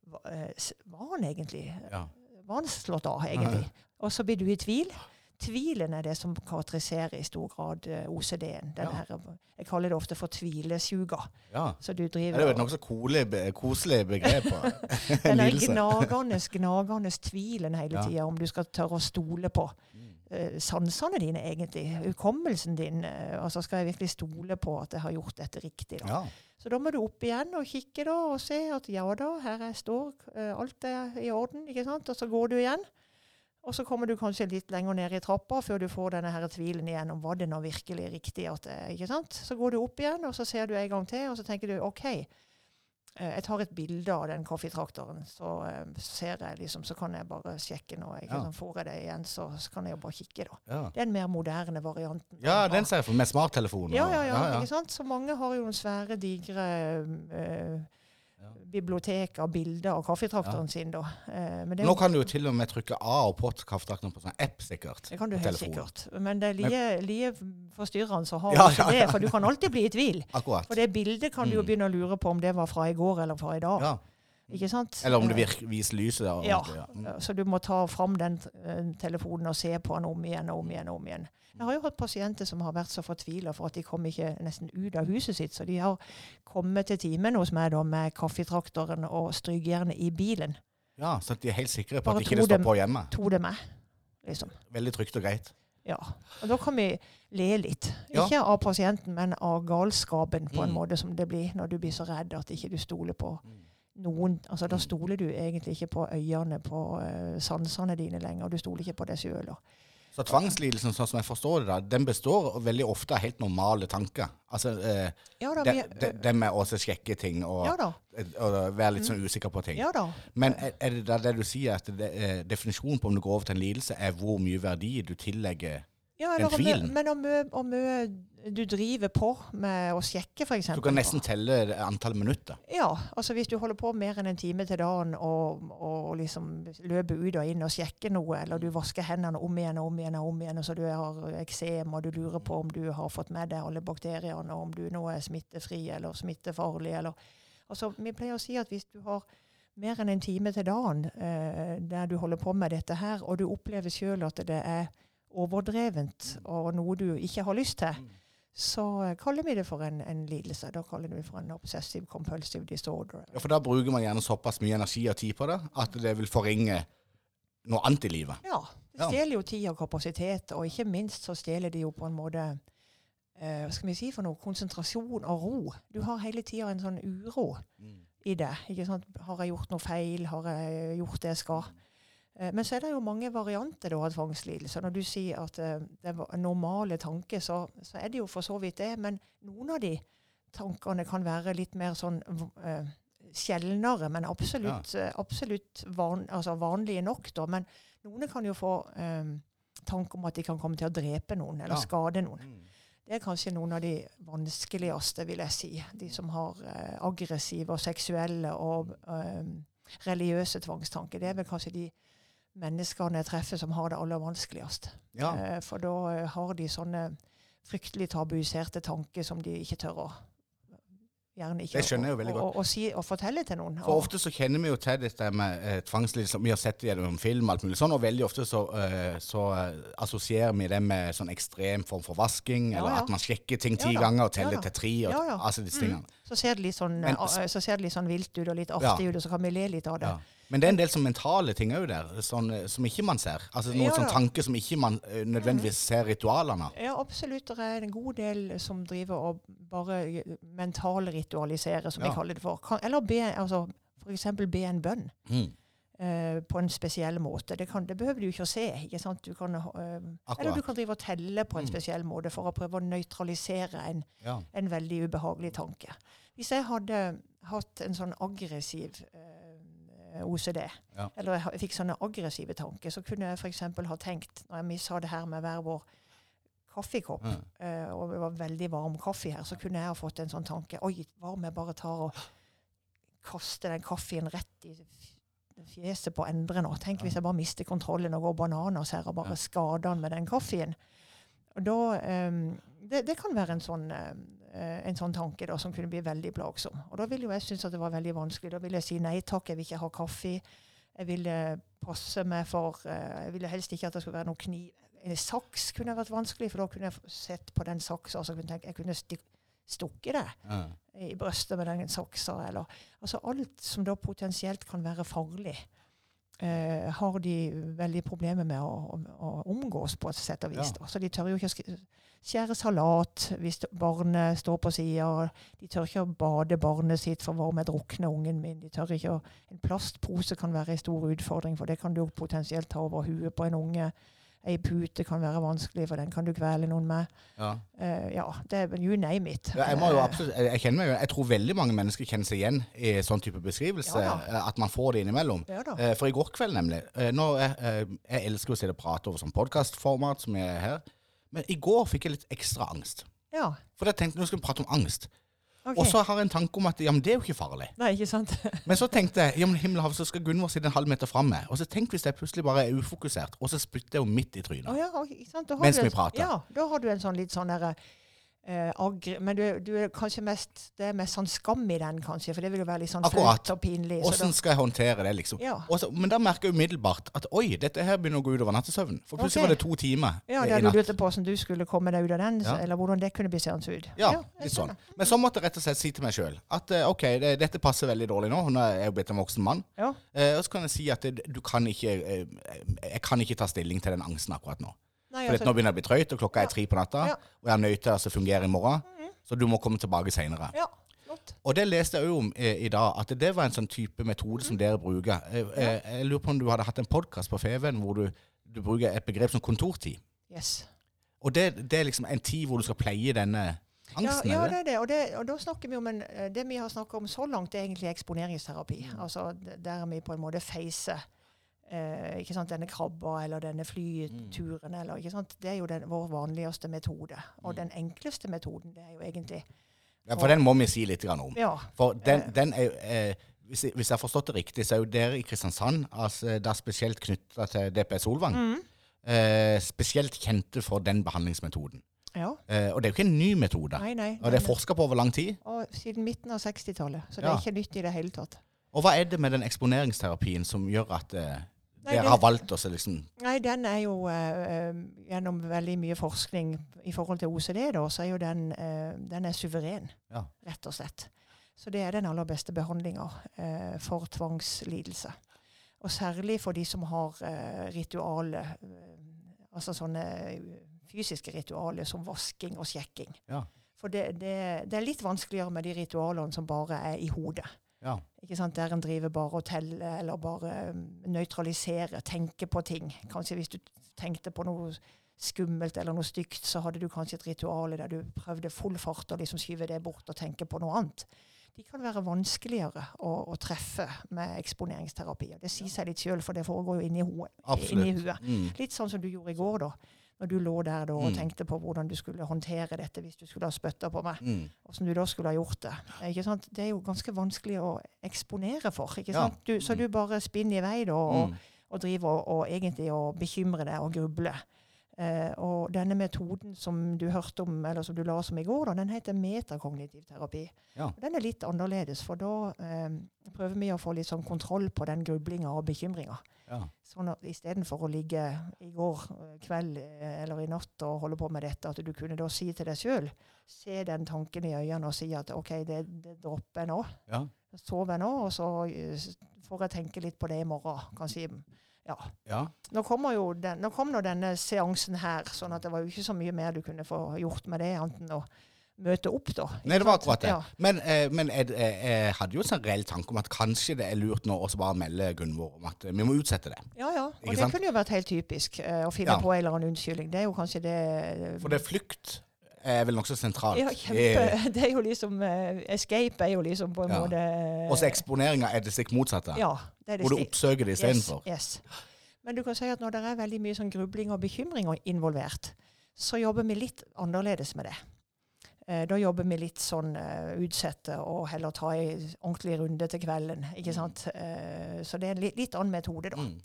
var han egentlig ja. Var slått av, egentlig? Og så blir du i tvil. Tvilen er det som karakteriserer i stor grad eh, OCD-en. Den Ja. her, jeg kaller det ofte for tvilesjuga. ja. Så du driver Det er jo et nokså koselig, begrep. Den er gnagende, gnagende tvilen hele Ja. tida, om du skal tørre å stole på eh, sansene dine, egentlig. Hukommelsen din. Uh, altså Skal jeg virkelig stole på at jeg har gjort dette riktig? da? Ja. Så da må du opp igjen og kikke da, og se at ja da, her jeg står, eh, alt er i orden. ikke sant? Og så går du igjen. Og så kommer du kanskje litt lenger ned i trappa før du får denne her tvilen igjen om var det nå virkelig riktig. at det, ikke sant? Så går du opp igjen, og så ser du en gang til, og så tenker du OK. Eh, Jeg tar et bilde av den kaffetrakteren, så eh, ser jeg liksom, så kan jeg bare sjekke nå. ikke Ja. Sånn, Får jeg det igjen, så, så kan jeg jo bare kikke, da. Ja. Den mer moderne varianten. ja, den ser jeg for med smarttelefonen. ja, ja, ja, ja, ikke sant? Så mange har jo noen svære, digre eh, Ja. bibliotek av bilder av kaffetrakteren sin. da. Eh, men det, Nå kan du jo til og med trykke A og på kaffetrakteren på sånn app, sikkert. det kan du helt sikkert. Men det er like, like forstyrrende å har Ja, ja, ja. det, for du kan alltid bli i tvil. Akkurat. For det bildet kan du jo Mm. begynne å lure på om det var fra i går eller fra i dag. Ja. Ikke sant? Eller om det Eh, virker, viser lyset. der, Ja. ja. Mm. Så du må ta fram den eh, telefonen og se på den om igjen og om igjen. og om igjen. Jeg har jo hatt pasienter som har vært så fortvila for at de kom ikke nesten ut av huset sitt. Så de har kommet til timen hos meg da med kaffetraktoren og strykejernet i bilen. ja, Så de er helt sikre på Bare at ikke tro det står på hjemme. To det med, liksom. Veldig trygt og greit. Ja. Og da kan vi le litt. Ja. Ikke av pasienten, men av galskapen, på en Mm. måte som det blir når du blir så redd at ikke du stoler på Mm. Noen. Altså Da Mm. stoler du egentlig ikke på øynene, på uh, sansene dine lenger. Du stoler ikke på deg sjøl. Så tvangslidelsen, sånn som jeg forstår det, da, den består veldig ofte av helt normale tanker. Altså eh, Ja da. de, det, det med å sjekke ting og, ja og være litt sånn usikker på ting. Ja. Men er, er det da det du sier, at det, eh, definisjonen på om du går over til en lidelse, er hvor mye verdi du tillegger Ja, eller om tvilen. men om om du driver på med å sjekke, f.eks. Du kan nesten telle antall minutter. Ja, altså hvis du holder på mer enn en time til dagen og, og liksom løper ut og inn og sjekker noe, eller du vasker hendene om igjen og om igjen og om igjen, og så du har eksem og du lurer på om du har fått med deg alle bakteriene, og om du nå er smittefri eller smittefarlig, eller Altså, vi pleier å si at hvis du har mer enn en time til dagen eh, der du holder på med dette her, og du opplever sjøl at det er overdrevent og noe du ikke har lyst til, Mm. så eh, kaller vi det for en, en lidelse. Da kaller vi det for en obsessive compulsive disorder. Ja, For da bruker man gjerne såpass mye energi og tid på det at det vil forringe noe annet i livet. Ja. Det stjeler jo tid og kapasitet, og ikke minst så stjeler det jo på en måte eh, Hva skal vi si for noe? Konsentrasjon og ro. Du har hele tida en sånn uro i det. ikke sant? Har jeg gjort noe feil? Har jeg gjort det jeg skal? Eh, Men så er det jo mange varianter da, av tvangslidelser. Når du sier at eh, det er normale tanker, så, så er det jo for så vidt det. Men noen av de tankene kan være litt mer sånn uh, sjeldnere, men absolutt, ja. absolutt van, altså vanlige nok. da. Men noen kan jo få um, tanke om at de kan komme til å drepe noen eller Ja. skade noen. Det er kanskje noen av de vanskeligste, vil jeg si. De som har uh, aggressive og seksuelle og um, religiøse tvangstanker. Det er vel kanskje de menneskene jeg treffer som har det aller vanskeligst. Ja. Eh, for da eh, har de sånne fryktelig tabuiserte tanker som de ikke tør å Gjerne ikke Det skjønner jeg jo veldig å- å- si og fortelle til noen. For ofte så kjenner vi jo til dette med eh, tvangslidelser. Vi har sett det gjennom film, og alt mulig sånn, og veldig ofte så, eh, så eh, assosierer vi det med sånn ekstrem form for vasking, Ja, eller ja. at man sjekker ting ti Ja ganger og teller til tre, og altså disse Mm. tingene. Så ser det litt sånn, Men- eh, så ser det litt sånn vilt ut og litt artig ut, og så kan vi le litt av det. Men det er en del sånn mentale ting òg der, sånn, eh, som ikke man ser. Altså noen Ja, sånn tanker som ikke man eh, nødvendigvis ser ritualene av. Ja, absolutt. Det er en god del som driver og bare mentalritualiserer, som Ja. jeg kaller det for. Kan, eller be, altså, eksempel be en bønn Mm. Uh, på en spesiell måte. Det, kan, det behøver du ikke å se. ikke sant? Du kan, uh, eller du kan drive og telle på en Mm. spesiell måte for å prøve å nøytralisere en, Ja. en veldig ubehagelig tanke. Hvis jeg hadde hatt en sånn aggressiv eh, OCD, Ja. eller jeg jeg fikk sånne aggressive tanker, så kunne jeg f.eks. ha tenkt, når jeg sa det her med hver vår kaffekopp, Mm. uh, og det var veldig varm kaffe her, så kunne jeg ha fått en sånn tanke Oi, hva om jeg bare tar og kaster den kaffen rett i fjeset på Endre nå? Tenk hvis jeg bare mister kontrollen og går bananas her og bare skader han med den kaffen. Og da, um, det, det kan være en sånn, eh, en sånn tanke da, som kunne bli veldig plagsom. Og da ville jo jeg synes at det var veldig vanskelig. Da ville jeg si nei takk, jeg vil ikke ha kaffe. Jeg ville passe meg for eh, Jeg ville helst ikke at det skulle være noen kniv. En saks kunne vært vanskelig, for da kunne jeg sett på den saksa og kunne tenkt jeg kunne stukket det Ja. i brøstet med den saksa. Eller, altså alt som da potensielt kan være farlig, Uh, har de veldig problemer med å, å, å omgås på et sett og vis. Ja. Så de tør jo ikke å skjære salat hvis barnet står på sida. De tør ikke å bade barnet sitt, for hva om jeg drukner ungen min? De tør ikke å, En plastpose kan være en stor utfordring, for det kan du potensielt ta over huet på en unge. Ei pute kan være vanskelig, for den kan du kvele noen med. Ja. uh, ja, det er you name it. Ja, jeg, absolutt, jeg, jeg kjenner meg jeg tror veldig mange mennesker kjenner seg igjen i sånn type beskrivelse. Ja At man får det innimellom. Eh, For i går kveld, nemlig eh, nå, eh, Jeg elsker å sitte og prate over sånn podkastformat som jeg er her. Men i går fikk jeg litt ekstra angst. Ja. For jeg tenkte nå skulle vi prate om angst. Okay. Og så har jeg en tanke om at ja, men det er jo ikke farlig. Nei, ikke sant? Men så tenkte jeg ja, men himmelhav, så skal Gunvor sitte en halv meter framme. Og så tenk hvis jeg plutselig bare er ufokusert, og så spytter jeg jo midt i trynet. Oh, ja, ikke sant? Mens vi prater. Ja, da har du en sånn litt sånn derre eh. Men du, du er kanskje mest Det er mest sånn skam i den, kanskje, for det vil jo være litt sånn flaut og pinlig. Hvordan Åssen skal jeg håndtere det, liksom? ja. Også, men da merker jeg umiddelbart at oi, dette her begynner å gå utover nattesøvnen. For plutselig okay. var det to timer ja, i der du natt. lurte på hvordan du skulle komme deg ut av den, Ja. eller hvordan det kunne bli seende ut. Ja, litt sånn. Men så måtte jeg rett og slett si til meg sjøl at eh, OK, det, dette passer veldig dårlig nå. Nå er jeg jo blitt en voksen mann. Ja. Eh, og så kan jeg si at det, du kan ikke eh, Jeg kan ikke ta stilling til den angsten akkurat nå. Nei, For altså, nå begynner det å bli trøyt, og klokka er tre på natta. Ja. Og jeg er nødt til å altså, fungere i morgen. Mhm. Så du må komme tilbake seinere. ja. Og det leste jeg òg om eh, i dag, at det var en sånn type metode som dere bruker. Jeg, jeg, jeg lurer på om du hadde hatt en podkast på Feven hvor du, du bruker et begrep som kontortid. Yes. Og det, det er liksom en tid hvor du skal pleie denne angsten? ja, ja det det? er det. Og, det. og da snakker vi om en, eh, det vi har snakka om så langt, det er egentlig eksponeringsterapi. Mm. Altså der vi på en måte feiser eh, ikke sant, denne krabba eller denne flyturen. Eller, ikke sant? Det er jo den, vår vanligste metode. Og Mm. den enkleste metoden, det er jo egentlig Ja, for den må vi si litt om. Ja. For den, Eh. den er jo eh, hvis, jeg, hvis jeg har forstått det riktig, så er jo dere i Kristiansand altså, det er spesielt knytta til DPS Solvang. Mm. Eh, spesielt kjente for den behandlingsmetoden. ja. Eh, og det er jo ikke en ny metode. Nei, nei. Og det er forska på over lang tid. Og siden midten av 60-tallet. Så det Ja. er ikke nytt i det hele tatt. Og hva er det med den eksponeringsterapien som gjør at eh, dere har valgt oss liksom Nei, den er jo eh, Gjennom veldig mye forskning i forhold til OCD, da, så er jo den, eh, den er suveren, Ja. rett og slett. Så det er den aller beste behandlinga eh, for tvangslidelse. Og særlig for de som har ritualer, altså sånne fysiske ritualer som vasking og sjekking. Ja. For det, det, det er litt vanskeligere med de ritualene som bare er i hodet. Ja. Der en driver bare og teller, eller bare um, nøytraliserer, tenker på ting. Kanskje hvis du tenkte på noe skummelt eller noe stygt, så hadde du kanskje et ritual der du prøvde full fart å liksom skyve det bort og tenke på noe annet. De kan være vanskeligere å, å treffe med eksponeringsterapi. og Det sier seg litt sjøl, for det foregår jo inni, ho inni huet. Mm. Litt sånn som du gjorde i går, da. Når du lå der da, og Mm. tenkte på hvordan du skulle håndtere dette hvis du skulle ha spytta på meg. Mm. Hvordan du da skulle ha gjort det. Det er jo ganske vanskelig å eksponere for. Ja. Du, så Mm. du bare spinner i vei da, og, Mm. og driver og, og egentlig og bekymrer deg og grubler. Eh, og denne metoden som du hørte om, eller som du la oss om i går, da, den heter metakognitiv terapi. Ja. Den er litt annerledes, for da eh, prøver vi å få litt sånn kontroll på den grublinga og bekymringa. Ja. Sånn at istedenfor å ligge i går eh, kveld eh, eller i natt og holde på med dette, at du kunne da si til deg sjøl Se den tanken i øynene og si at OK, det, det dropper jeg nå. Ja. Sover jeg nå, og så eh, får jeg tenke litt på det i morgen. Kanskje ja. ja. Nå den, nå kom nå denne seansen her, sånn at det var jo ikke så mye mer du kunne få gjort med det, annet enn å møte opp, da. Nei, det var akkurat det. Ja. Men, eh, men jeg, jeg, jeg hadde jo en sånn reell tanke om at kanskje det er lurt nå å bare melde Gunvor om at eh, vi må utsette det. Ja, ja. Og Ikke det sant? kunne jo vært helt typisk eh, å finne Ja. på en eller annen unnskyldning. Det er jo kanskje det For det er flukt er vel nokså sentralt. Ja, kjempe. Det er jo liksom eh, Escape er jo liksom på en Ja. måte Og så eksponeringa er det stikk motsatte. Ja, det er det Hvor du oppsøker det istedenfor. Yes, yes. Men du kan si at når det er veldig mye sånn grubling og bekymring involvert, så jobber vi litt annerledes med det. Eh, da jobber vi litt sånn uh, utsette og heller ta en ordentlig runde til kvelden. ikke sant? Uh, så det er en litt, litt annen metode, da. Mm.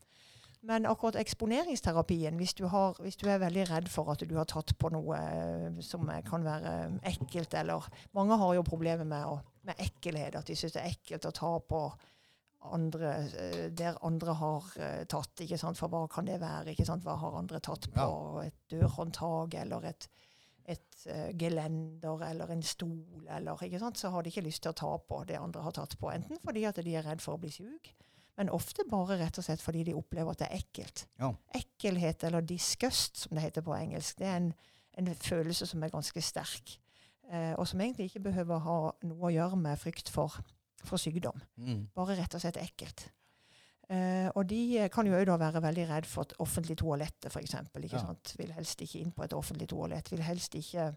Men akkurat eksponeringsterapien, hvis du, har, hvis du er veldig redd for at du har tatt på noe eh, som eh, kan være ekkelt, eller Mange har jo problemer med, med ekkelhet, at de syns det er ekkelt å ta på andre, eh, der andre har eh, tatt. ikke sant? For hva kan det være? ikke sant? Hva har andre tatt på? Et dørhåndtak eller et, et eh, gelender eller en stol, eller ikke sant? Så har de ikke lyst til å ta på det andre har tatt på. Enten fordi at de er redd for å bli syk, men ofte bare rett og slett fordi de opplever at det er ekkelt. Ja. Ekkelhet, eller disgust, som det heter på engelsk, det er en, en følelse som er ganske sterk. Eh, og som egentlig ikke behøver ha noe å gjøre med frykt for, for sykdom. Mm. Bare rett og slett ekkelt. Eh, og de eh, kan jo da være veldig redd for et offentlig toalett, f.eks. Ja. sant? Vil helst ikke inn på et offentlig toalett. Vil helst ikke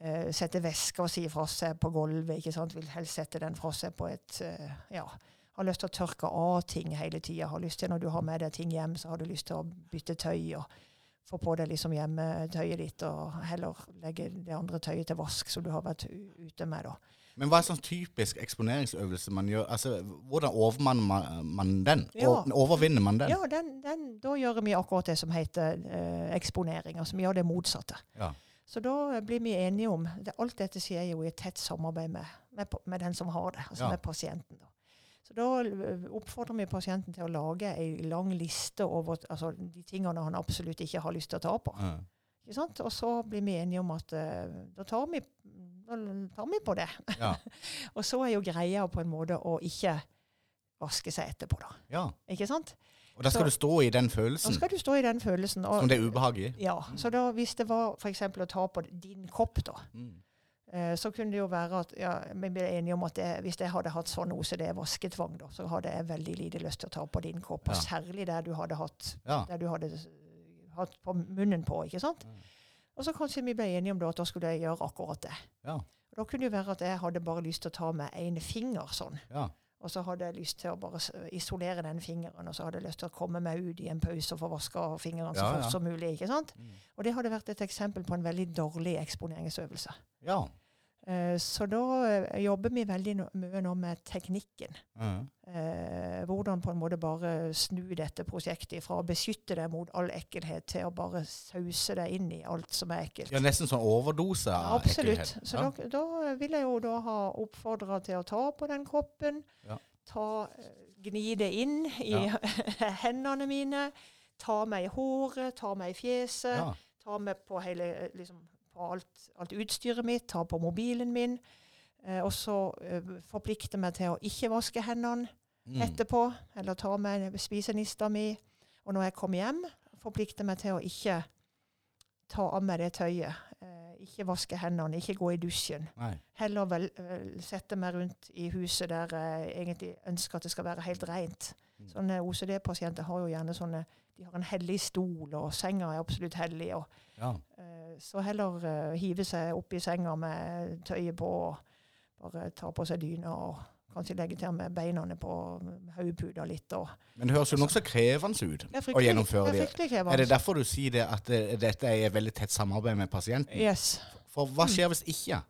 eh, sette veska si fra seg på gulvet. ikke sant? Vil helst sette den fra seg på et eh, Ja. Har lyst til å tørke av ting hele tida. Har lyst til, når du har med deg ting hjem, så har du lyst til å bytte tøy. og få på deg liksom hjemmetøyet ditt, og heller legge det andre tøyet til vask som du har vært ute med. da. Men hva er sånn typisk eksponeringsøvelse man gjør? Altså, Hvordan overmanner man, man den? Ja. Overvinner man den? Ja, den, den, da gjør vi akkurat det som heter eh, eksponering. Altså vi gjør det motsatte. Ja. Så da blir vi enige om det, Alt dette skjer jo i et tett samarbeid med, med, med den som har det, altså Ja. med pasienten. da. Så da oppfordrer vi pasienten til å lage ei lang liste over altså, de tingene han absolutt ikke har lyst til å ta på. Ja. Ikke sant? Og så blir vi enige om at uh, da, tar vi, da tar vi på det. Ja. Og så er jo greia på en måte å ikke vaske seg etterpå, da. ja. Ikke sant? Og da skal Så- du stå i den Da følelsen skal du stå i den følelsen. Og, som det er ubehag i. Ja, så da hvis det var f.eks. å ta på din kopp, da, Mm. Eh, så kunne det jo være at ja, vi ble enige om at det, hvis jeg hadde hatt sånn OCD-vasketvang, da, så hadde jeg veldig lite lyst til å ta på din kopp. Og særlig der du hadde hatt, Ja. der du hadde hatt på munnen på, ikke sant? Mm. Og så kanskje vi ble enige om da at da skulle jeg gjøre akkurat det. Ja. Og da kunne det jo være at jeg hadde bare lyst til å ta med én finger sånn. Ja. Og så hadde jeg lyst til å bare isolere den fingeren, og så hadde jeg lyst til å komme meg ut i en pause og få vaska fingrene så Ja, fort ja. som mulig. ikke sant? Mm. Og det hadde vært et eksempel på en veldig dårlig eksponeringsøvelse. ja. Eh, Så da eh, jobber vi veldig mye nå med teknikken. Ja. Eh, hvordan på en måte bare snu dette prosjektet fra å beskytte deg mot all ekkelhet, til å bare sause deg inn i alt som er ekkelt. ja, nesten sånn overdose av Absolutt. ekkelhet. Så Ja. da, da vil jeg jo da ha oppfordra til å ta på den koppen. Ja. ta, gni det inn i hendene mine, ta meg i håret, ta meg i fjeset, Ja. ta meg på, hele, liksom, alt, alt utstyret mitt, ta på mobilen min. Eh, og så eh, forplikte meg til å ikke vaske hendene Mm. etterpå, eller ta med spisenista mi. Og når jeg kom hjem, forplikte meg til å ikke ta av meg det tøyet. Eh, ikke vaske hendene, ikke gå i dusjen. Nei. Heller vel, vel sette meg rundt i huset der jeg egentlig ønsker at det skal være helt rent. Mm. Sånne OCD-pasienter har jo gjerne sånne De har en hellig stol, og senga er absolutt hellig. og Ja. Eh, Så heller eh, hive seg opp i senga med tøyet på og bare ta på seg dyna og kanskje legge til med beina på hodeputa litt. Og Men det høres jo nokså krevende ut å gjennomføre det er det. Er det derfor du sier det at eh, dette er et veldig tett samarbeid med pasienten? Yes. For hva skjer hvis ikke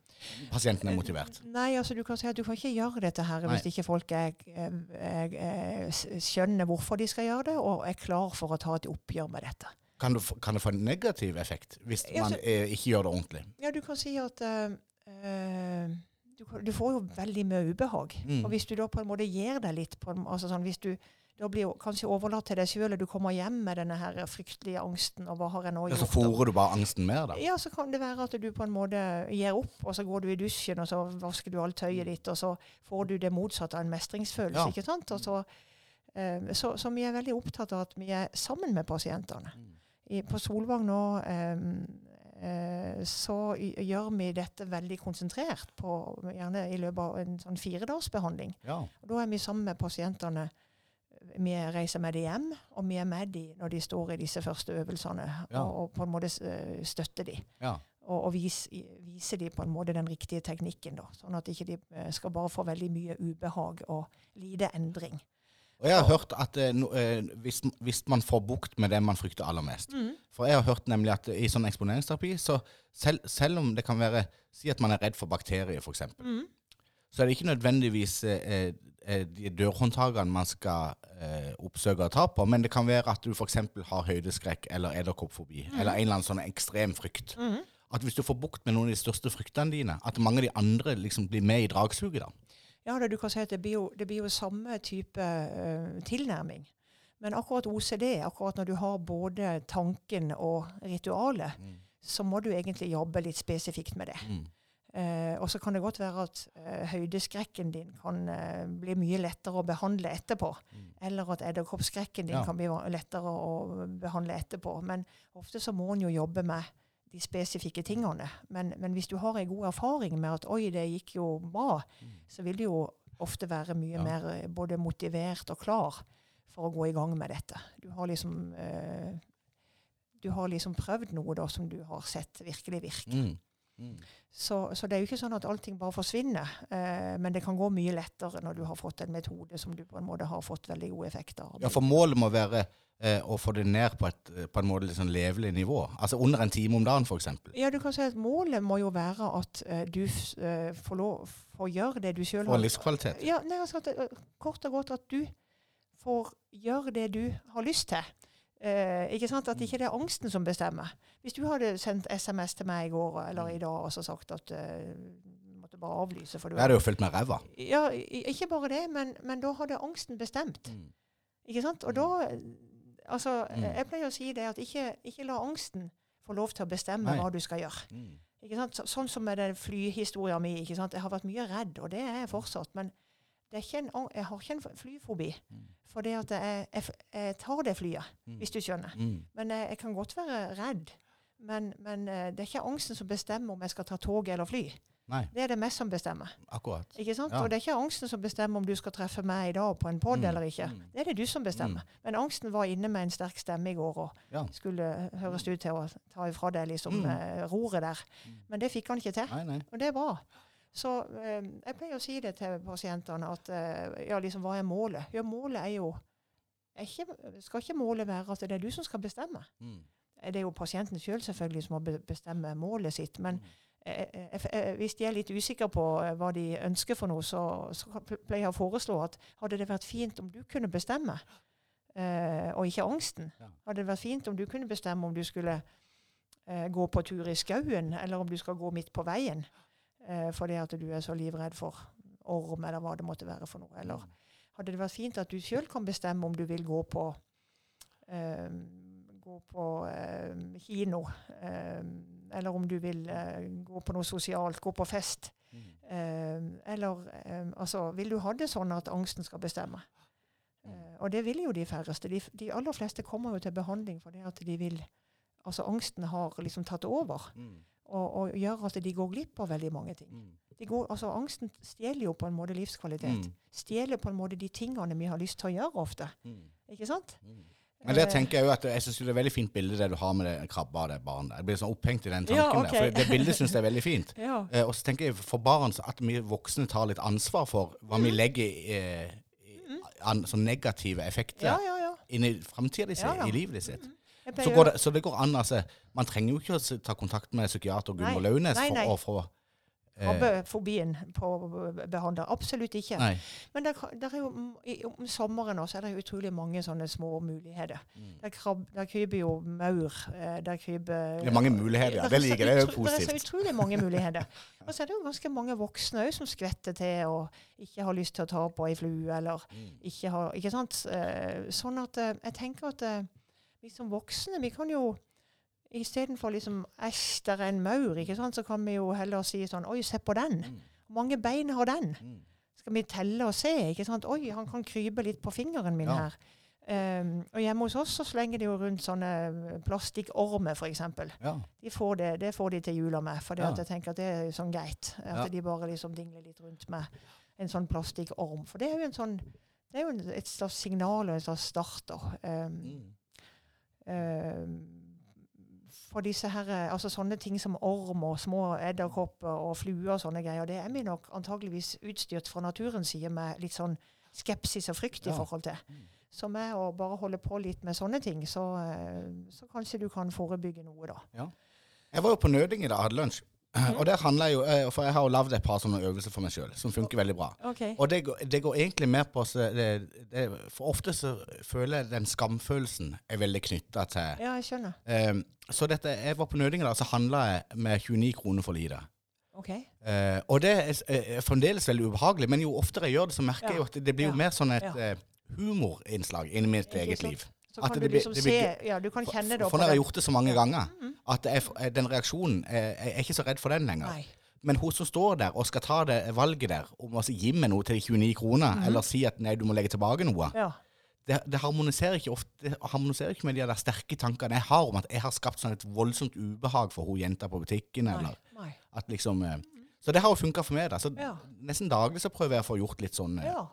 pasienten er motivert? Nei, altså du kan si at du kan ikke gjøre dette her Nei. hvis ikke folk er, er, er, skjønner hvorfor de skal gjøre det, og er klar for å ta et oppgjør med dette. Kan, du, kan det få en negativ effekt hvis Ja, man så- eh, ikke gjør det ordentlig? Ja, du kan si at eh, du, du får jo veldig mye ubehag. Mm. Og hvis du da på en måte gir deg litt på altså sånn, Hvis du da blir kanskje overlatt til deg sjøl, og du kommer hjem med denne her fryktelige angsten og hva har jeg nå gjort? Ja, så fòrer du bare angsten mer, da? Ja, så kan det være at du på en måte gir opp, og så går du i dusjen, og så vasker du alt tøyet ditt, og så får du det motsatte av en mestringsfølelse. Ja. ikke sant? Og så, eh, så, så vi er veldig opptatt av at vi er sammen med pasientene. Mm. I, på Solvang nå eh, eh, så gjør vi dette veldig konsentrert, på, gjerne i løpet av en sånn firedagsbehandling. Ja. Da er vi sammen med pasientene. Vi reiser med dem hjem, og vi er med dem når de står i disse første øvelsene, Ja. og, og på en måte eh, støtter dem ja. og, og vis, i- vise dem på en måte den riktige teknikken. Da, sånn at ikke de ikke skal bare få veldig mye ubehag og lite endring. Og jeg har hørt at eh, eh, hvis, hvis man får bukt med det man frykter aller mest For jeg har hørt nemlig at i sånn eksponeringsterapi, så selv, selv om det kan være Si at man er redd for bakterier, f.eks., Mm. så er det ikke nødvendigvis eh, eh, de dørhåndtakene man skal eh, oppsøke og ta på, men det kan være at du f.eks. har høydeskrekk eller edderkoppfobi, eller en eller annen sånn ekstrem frykt. Mm. At hvis du får bukt med noen av de største fryktene dine, at mange av de andre liksom blir med i dragsuget. da. Ja, det, du kan si at det blir jo, det blir jo samme type uh, tilnærming. Men akkurat OCD, akkurat når du har både tanken og ritualet, så må du egentlig jobbe litt spesifikt med det. Mm. Uh, og så kan det godt være at uh, høydeskrekken din kan uh, bli mye lettere å behandle etterpå. Eller at edderkoppskrekken din Ja. kan bli lettere å behandle etterpå. Men ofte så må en jo jobbe med de spesifikke tingene. Men, men hvis du har en god erfaring med at 'oi, det gikk jo bra', så vil du jo ofte være mye Ja. mer eh, både motivert og klar for å gå i gang med dette. Du har liksom eh, du har liksom prøvd noe da som du har sett virkelig virke. Mm. Mm. Så, så det er jo ikke sånn at allting bare forsvinner. Eh, men det kan gå mye lettere når du har fått en metode som du på en måte har fått veldig gode effekter av. Ja, for målet må være eh, å få det ned på et eh, på en måte liksom levelig nivå. Altså under en time om dagen, f.eks. Ja, du kan si at Målet må jo være at uh, du eh, får lov får gjøre det du sjøl har Får livskvalitet. Ja, nei, altså at, eh, Kort og godt at du får gjøre det du har lyst til. Uh, ikke sant? At ikke det er angsten som bestemmer. Hvis du hadde sendt SMS til meg i går eller i dag og så sagt at eh, måtte bare avlyse for du Da er det jo fullt med ræva. Ja, ikke bare det, men, men da hadde angsten bestemt. Ikke sant? Og da Altså, Mm. jeg pleier å si det at ikke, ikke la angsten få lov til å bestemme Nei. hva du skal gjøre. Mm. Så, sånn som med den flyhistorien min. Ikke sant? Jeg har vært mye redd, og det er jeg fortsatt. Men en, jeg har ikke en flyfobi. Mm. For jeg, jeg, jeg tar det flyet, Mm. hvis du skjønner. Mm. Men jeg, jeg kan godt være redd. Men, men eh, det er ikke angsten som bestemmer om jeg skal ta tog eller fly. Nei, Det er det meg som bestemmer. akkurat. Ikke sant? Ja. Og det er ikke angsten som bestemmer om du skal treffe meg i dag på en pod Mm. eller ikke. Mm. Det er det du som bestemmer. Men angsten var inne med en sterk stemme i går og Ja. skulle høres ut til å ta ifra deg liksom Mm. eh, roret der. Mm. Men det fikk han ikke til. Nei, nei. Og det er bra. Så eh, jeg pleier å si det til pasientene at eh, ja, liksom, hva er målet? Ja, målet er jo er ikke, Skal ikke målet være at det er du som skal bestemme? Mm. Det er jo pasienten sjøl selv selvfølgelig som må bestemme målet sitt. Men Mm. Hvis de er litt usikre på hva de ønsker for noe, så, så pleier jeg å foreslå at hadde det vært fint om du kunne bestemme, eh, og ikke angsten. Hadde det vært fint om du kunne bestemme om du skulle eh, gå på tur i skauen, eller om du skal gå midt på veien, eh, fordi at du er så livredd for orm, eller hva det måtte være for noe. Eller hadde det vært fint at du sjøl kan bestemme om du vil gå på gå på kino, eh, eller om du vil eh, gå på noe sosialt, gå på fest. Mm. Eh, eller eh, altså Vil du ha det sånn at angsten skal bestemme? Mm. Og det vil jo de færreste. De, de aller fleste kommer jo til behandling fordi at de vil Altså angsten har liksom tatt over Mm. og, og gjør at de går glipp av veldig mange ting. Mm. De går, altså Angsten stjeler jo på en måte livskvalitet. Mm. Stjeler på en måte de tingene vi har lyst til å gjøre ofte. Mm. Ikke sant? Mm. Men det Eh, tenker jeg jo at jeg synes det er et veldig fint bilde det du har med det krabba og det barnet. Jeg blir sånn opphengt i den tanken Ja, okay. der. For det bildet syns jeg er veldig fint. Ja. Eh, og så tenker jeg for barn så at vi voksne tar litt ansvar for hva vi legger i, eh, i an, sånn negative effekter ja, ja, ja. inn i framtida si, i livet sitt. Jeg Så, går det, så det går an, altså. Man trenger jo ikke å ta kontakt med psykiater Gunvor. Launes for å få Krabbefobien på behandler. Absolutt ikke. Nei. Men der, der er jo, i, om sommeren også er det utrolig mange sånne små muligheter. Mm. Der, krab, der kryper jo maur. eh, Der kryper Det er mange muligheter, ja. Det er liker jeg. Det er jo utro- Det er så utrolig mange muligheter. Og så er det jo ganske mange voksne òg som skvetter til og ikke har lyst til å ta på ei flue, eller Mm. ikke har Ikke sant? Eh, Sånn at eh, jeg tenker at eh, vi som voksne, vi kan jo Istedenfor liksom Æsj, der er en maur, ikke sant, så kan vi jo heller si sånn Oi, se på den. Mm. Hvor mange bein har den? Mm. Skal vi telle og se? ikke sant? Oi, han kan krype litt på fingeren min Ja. her. Um, og hjemme hos oss så slenger de jo rundt sånne plastikkormer, f.eks. Ja. De får det, det får de til jula med, for Ja. jeg tenker at det er sånn greit. At Ja. de bare liksom dingler litt rundt med en sånn plastikkorm. For det er jo en sånn det er jo et slags signal og en slags starter. Um, Mm. um, for disse her, eh, altså sånne ting som orm og små edderkopper og fluer og sånne greier, det er vi nok antageligvis utstyrt fra naturens side med litt sånn skepsis og frykt i Ja. forhold til. Mm. Så med å bare holde på litt med sånne ting, så, eh, så kanskje du kan forebygge noe, da. Jeg var jo på Nøding i dag, hadde lunsj. Mhm. Og der handler jeg jo, eh, For jeg har jo lagd et par sånne øvelser for meg sjøl, som funker veldig bra. Okay. Og det går, det går egentlig mer på så det, det, For ofte så føler jeg den skamfølelsen er veldig knytta til Ja, jeg skjønner. um, Så dette, jeg var på Nøding i så handla jeg med 29 kroner for lite. Ok. Uh, og det er, er fremdeles veldig ubehagelig, men jo oftere jeg gjør det, så merker jeg jo at det, blir jo Ja. mer sånn et Ja. eh, humorinnslag inni mitt eget liv. Så kan det du liksom det se Ja, du kan kjenne det for på når jeg har gjort det så mange ganger, Mhm. at jeg, den reaksjonen Jeg er ikke så redd for den lenger. Nei. Men hun som står der og skal ta det valget der om å si, gi meg noe til de 29 kroner, Mhm. eller si at nei, du må legge tilbake noe, Ja. det, det harmoniserer ikke ofte det harmoniserer ikke med de der sterke tankene jeg har om at jeg har skapt sånn et voldsomt ubehag for hun jenta på butikken. Nei. eller Nei. at liksom... eh, Så det har jo funka for meg. da, så Ja. Nesten daglig så prøver jeg å få gjort litt sånn eh, Ja.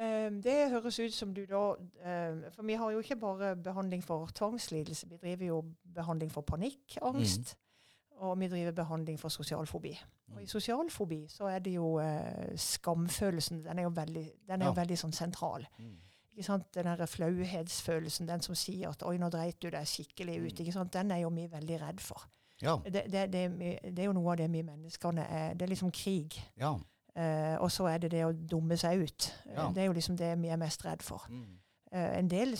Ehm, det høres ut som du da ehm, For vi har jo ikke bare behandling for tvangslidelse. Vi driver jo behandling for panikk, angst. Og vi driver behandling for sosial fobi. Og i sosial fobi så er det jo eh, skamfølelsen. Den er jo veldig, den er jo Ja. veldig sånn sentral. Mm. Den der flauhetsfølelsen, den som sier at 'oi, nå dreit du deg skikkelig ut', ikke sant? den er jo vi veldig redd for. Ja. Det, det, det, det er jo noe av det vi menneskene er. Det er liksom krig. ja. Eh, og så er det det å dumme seg ut. Eh, Ja. Det er jo liksom det vi er mest redd for. Mm. Uh, en del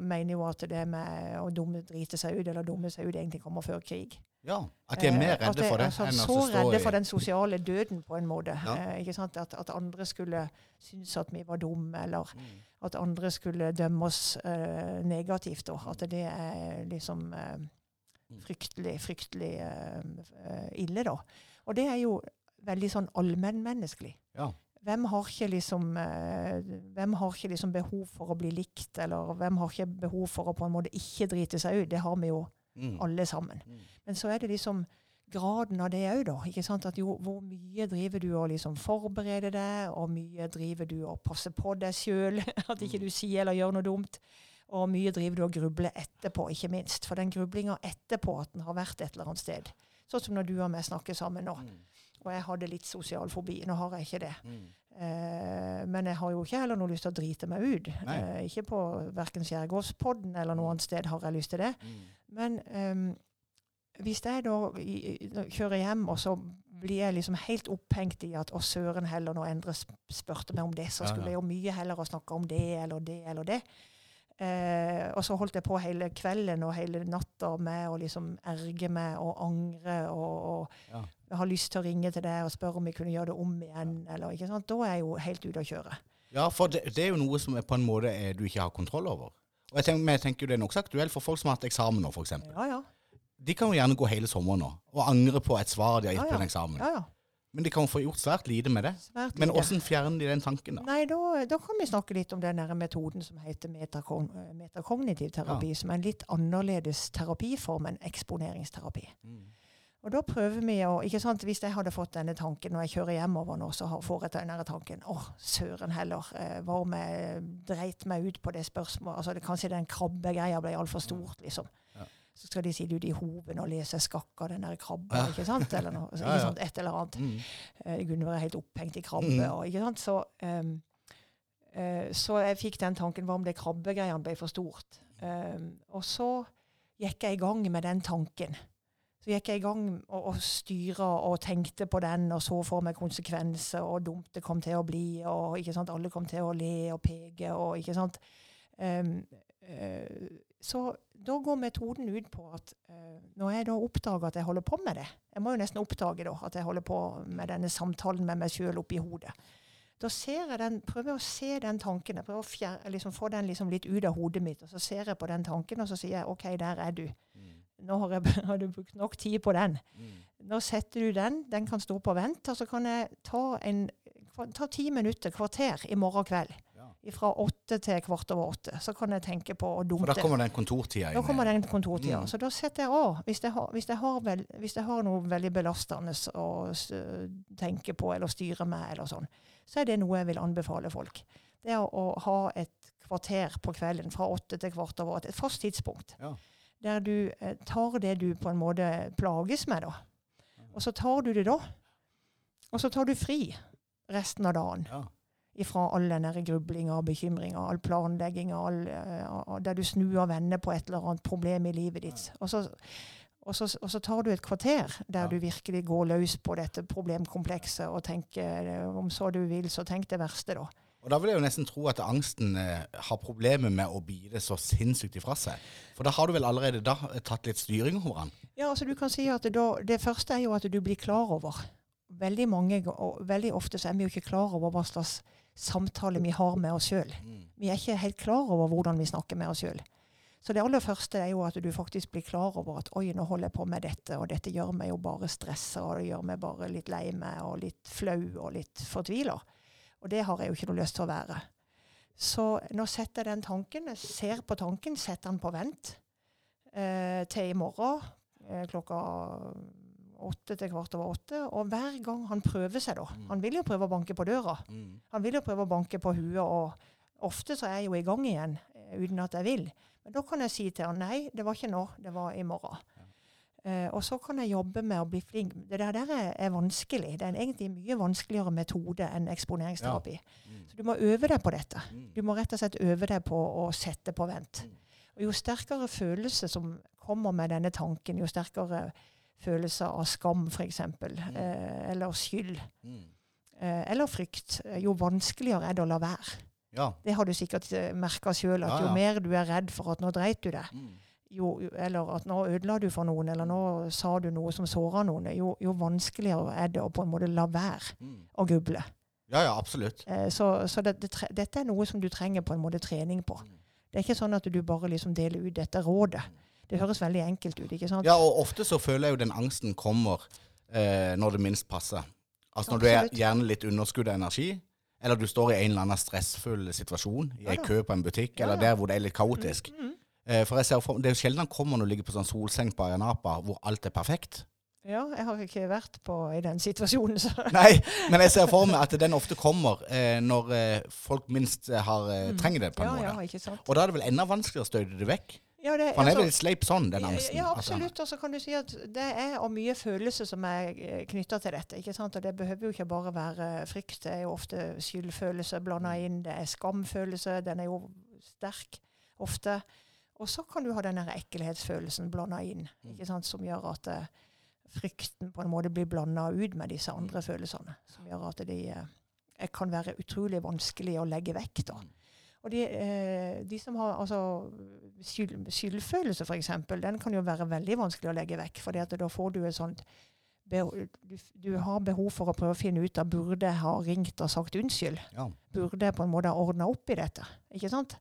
mener jo at det med å dumme, drite seg ut, eller dumme seg ut, egentlig kommer før krig. ja. At de er mer redde for det altså, enn Så redde for den sosiale døden, på en måte. Ja. Ikke sant? At, at andre skulle synes at vi var dumme, eller Mm. at andre skulle dømme oss negativt. Og At det er liksom Mm. fryktelig, fryktelig ille, da. Og det er jo veldig sånn allmennmenneskelig. Ja. Hvem har ikke liksom eh, Hvem har ikke liksom behov for å bli likt, eller hvem har ikke behov for å på en måte ikke drite seg ut? Det har vi jo Mm. alle sammen. Mm. Men så er det liksom graden av det òg, da. ikke sant? At jo, hvor mye driver du og liksom forbereder deg, og mye driver du og passer på deg sjøl, at ikke du sier eller gjør noe dumt. Og mye driver du og grubler etterpå, ikke minst. For den grublinga etterpå at den har vært et eller annet sted. Sånn som når du og jeg snakker sammen nå. Mm. Og jeg hadde litt sosial fobi. Nå har jeg ikke det. Mm. Eh, men jeg har jo ikke heller noe lyst til å drite meg ut. Eh, ikke på verken Skjærgårdspodden eller noe annet sted har jeg lyst til det. Mm. Men ehm, hvis jeg da kjører hjem, og så blir jeg liksom helt opphengt i at å søren heller, når Endre sp- spurte meg om det, så skulle jeg jo mye heller ha snakka om det eller det eller det. Eh, og så holdt jeg på hele kvelden og hele natta med å liksom erge meg og angre og, og Ja. ha lyst til å ringe til deg og spørre om vi kunne gjøre det om igjen. Eller, ikke sant? Da er jeg jo helt ute å kjøre. Ja, for det, det er jo noe som er på en måte er, du ikke har kontroll over. Og jeg tenker, men jeg tenker jo det er nokså aktuelt for folk som har hatt eksamen nå, f.eks. Ja, ja. De kan jo gjerne gå hele sommeren nå og angre på et svar de har gitt Ja, på en eksamen. ja, ja. Men de kan få gjort svært lite med det. Svært Men hvordan fjerner de den tanken, da? Nei, da, da kan vi snakke litt om den metoden som heter metakon eh, metakognitiv terapi, som er en litt annerledes terapiform enn eksponeringsterapi. Mm. Og da prøver vi å ikke sant, Hvis jeg hadde fått denne tanken når jeg kjører hjemover nå, så får jeg denne tanken Å, søren heller. Eh, hva om jeg dreit meg ut på det spørsmålet? Altså, det, kanskje den krabbegreia ble altfor stort, liksom. Så skal de sitte ute i hoven og lese skakk av den der krabba, ikke sant? Eller noe, ikke sant? Et eller annet. Mm. Eh, Gunvor er helt opphengt i krabbe. Mm. Og, ikke sant? Så, um, uh, så jeg fikk den tanken hva om det krabbegreiene ble for stort? Um, og så gikk jeg i gang med den tanken. Så gikk jeg i gang og, og styra og tenkte på den og så for meg konsekvenser, og dumt det kom til å bli, og ikke sant? alle kom til å le og peke. og ikke sant? Eh, så da går metoden ut på at eh, når jeg da oppdager at jeg holder på med det Jeg må jo nesten oppdage da at jeg holder på med denne samtalen med meg sjøl oppi hodet. Da ser jeg den, prøver jeg å se den tanken. Jeg prøver å fjer, liksom få den liksom litt ut av hodet mitt. Og så ser jeg på den tanken, og så sier jeg OK, der er du. Mm. Nå har, jeg, har du brukt nok tid på den. Mm. Nå setter du den. Den kan stå på vent. Og så kan jeg ta, en, ta ti minutter, kvarter, i morgen kveld. Fra åtte til kvart over åtte. Så kan jeg tenke på å For da kommer den kontortida inn? Da kommer den kontortida. Mm. Så da setter jeg av. Hvis jeg har, hvis jeg har, vel, hvis jeg har noe veldig belastende å tenke på eller styre med, eller sånn, så er det noe jeg vil anbefale folk. Det er å, å ha et kvarter på kvelden fra åtte til kvart over åtte. Et fast tidspunkt. Ja. Der du eh, tar det du på en måte plages med, da. Og så tar du det da. Og så tar du fri resten av dagen Ja. Ifra all den grublinga og bekymringa, all planlegginga, all, eh, der du snur og vender på et eller annet problem i livet ditt. Og så, og så, og så tar du et kvarter der Ja. du virkelig går løs på dette problemkomplekset og tenker eh, om så du vil, så tenk det verste, da. Og da vil jeg jo nesten tro at angsten eh, har problemer med å bite så sinnssykt ifra seg. For da har du vel allerede da tatt litt styring over den? Ja, altså du kan si at det, da, det første er jo at du blir klar over. Veldig mange, og veldig ofte så er vi jo ikke klar over hva slags samtale vi har med oss sjøl. Mm. Vi er ikke helt klar over hvordan vi snakker med oss sjøl. Så det aller første er jo at du faktisk blir klar over at oi, nå holder jeg på med dette, og dette gjør meg jo bare stressa, og det gjør meg bare litt lei meg, og litt flau og litt fortvila. Og det har jeg jo ikke noe lyst til å være. Så nå setter jeg den tanken, jeg ser på tanken, setter den på vent eh, til i morgen eh, klokka åtte til kvart over åtte. Og hver gang han prøver seg, da Han vil jo prøve å banke på døra. Mm. Han vil jo prøve å banke på huet, og ofte så er jeg jo i gang igjen eh, uten at jeg vil. Men da kan jeg si til han nei, det var ikke nå, det var i morgen. Uh, og så kan jeg jobbe med å bli flink. Det der, der er, er vanskelig. Det er en egentlig mye vanskeligere metode enn eksponeringsterapi. Mm. Så du må øve deg på dette. Mm. Du må rett og slett øve deg på å sette på vent. Og jo sterkere følelse som kommer med denne tanken, jo sterkere følelse av skam, f.eks., eh, eller skyld, Mm. eh, eller frykt, eh, jo vanskeligere er det å la være. Ja. Det har du sikkert uh, merka sjøl, at jo mer du er redd for at nå dreit du deg, Mm. jo, eller at nå ødela du for noen, eller nå sa du noe som såra noen, jo, jo vanskeligere er det å på en måte la være Mm. å gruble. Ja, ja, absolutt. Eh, så så det, det, dette er noe som du trenger på en måte trening på. Det er ikke sånn at du bare liksom deler ut dette rådet. Det høres veldig enkelt ut, ikke sant? Ja, og ofte så føler jeg jo den angsten kommer eh, når det minst passer. Altså når du er gjerne litt underskudd av energi, eller du står i en eller annen stressfull situasjon, i Ja ei kø på en butikk, Ja, eller ja. der hvor det er litt kaotisk. Mm. Eh, for jeg ser for, Det er jo sjelden han kommer når du ligger på sånn solseng på Ayanapa, hvor alt er perfekt. Ja, jeg har ikke vært på, i den situasjonen, så Nei, men jeg ser for meg at den ofte kommer eh, når eh, folk minst eh, har, eh, Mm. trenger det, på en Ja, måte. ja, ikke sant? Og da er det vel enda vanskeligere å støyte det vekk. Ja, det, For han er altså- litt sleip sånn, den angsten. Ja, Altså, absolutt. Og så kan du si at det er og mye følelse som er knytta til dette. ikke sant? Og det behøver jo ikke bare være frykt. Det er jo ofte skyldfølelse blanda inn. Det er skamfølelse. Den er jo sterk ofte. Og så kan du ha denne ekkelhetsfølelsen blanda inn, Mm. ikke sant? som gjør at eh, frykten på en måte blir blanda ut med disse andre følelsene. Som gjør at de eh, kan være utrolig vanskelig å legge vekk. da. Og de, eh, de som har altså, skyld, skyldfølelse, f.eks., den kan jo være veldig vanskelig å legge vekk. For da får du et sånt du, du har behov for å prøve å finne ut av burde jeg ha ringt og sagt unnskyld. Ja. Burde jeg på en måte ha ordna opp i dette. Ikke sant?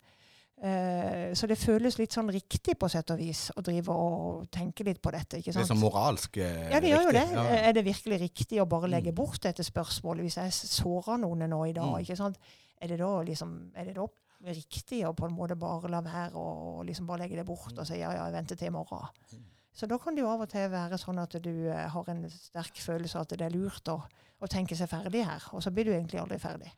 Eh, så det føles litt sånn riktig på sett og vis å drive og tenke litt på dette. ikke sant? Det er sånn så moralsk eh, Ja, det gjør jo det. Ja. Er det virkelig riktig å bare legge Mm. bort dette spørsmålet hvis jeg sårer noen nå i dag? Mm. ikke sant? Er det da liksom, er det da riktig å på en måte bare la være og liksom bare legge det bort og si ja, ja, jeg venter til i morgen? Mm. Så da kan det jo av og til være sånn at du eh, har en sterk følelse av at det er lurt å, å tenke seg ferdig her, og så blir du egentlig aldri ferdig.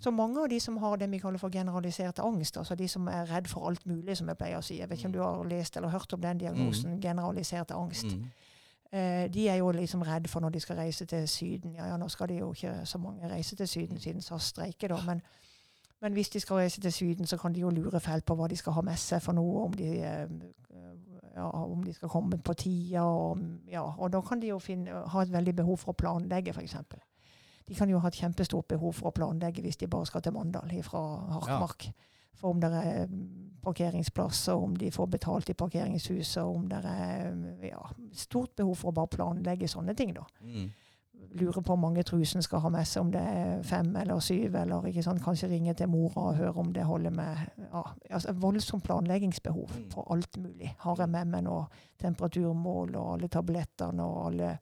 Så mange av de som har det vi kaller for generalisert angst, altså de som er redd for alt mulig, som jeg pleier å si Jeg vet ikke om du har lest eller hørt om den diagnosen, generalisert angst. Mm. Eh, de er jo liksom redd for når de skal reise til Syden. Ja, ja, nå skal de jo ikke så mange reise til Syden siden SAS streiker, da. Men, men hvis de skal reise til Syden, så kan de jo lure fælt på hva de skal ha med seg for noe. Om de, eh, ja, om de skal komme på tida. Og, ja, og da kan de jo finne, ha et veldig behov for å planlegge, f.eks. De kan jo ha et kjempestort behov for å planlegge hvis de bare skal til Mandal fra Harkmark. For om det er parkeringsplasser, parkeringsplass, og om de får betalt i parkeringshuset, om det er mm, ja, stort behov for å bare planlegge sånne ting. da. Mm. Lurer på hvor mange trusen skal ha med seg, om det er fem eller syv, eller kanskje ringe til mora og høre om det holder med ja, altså Voldsomt planleggingsbehov Mm. for alt mulig. Har jeg med meg noe temperaturmål og alle tablettene og alle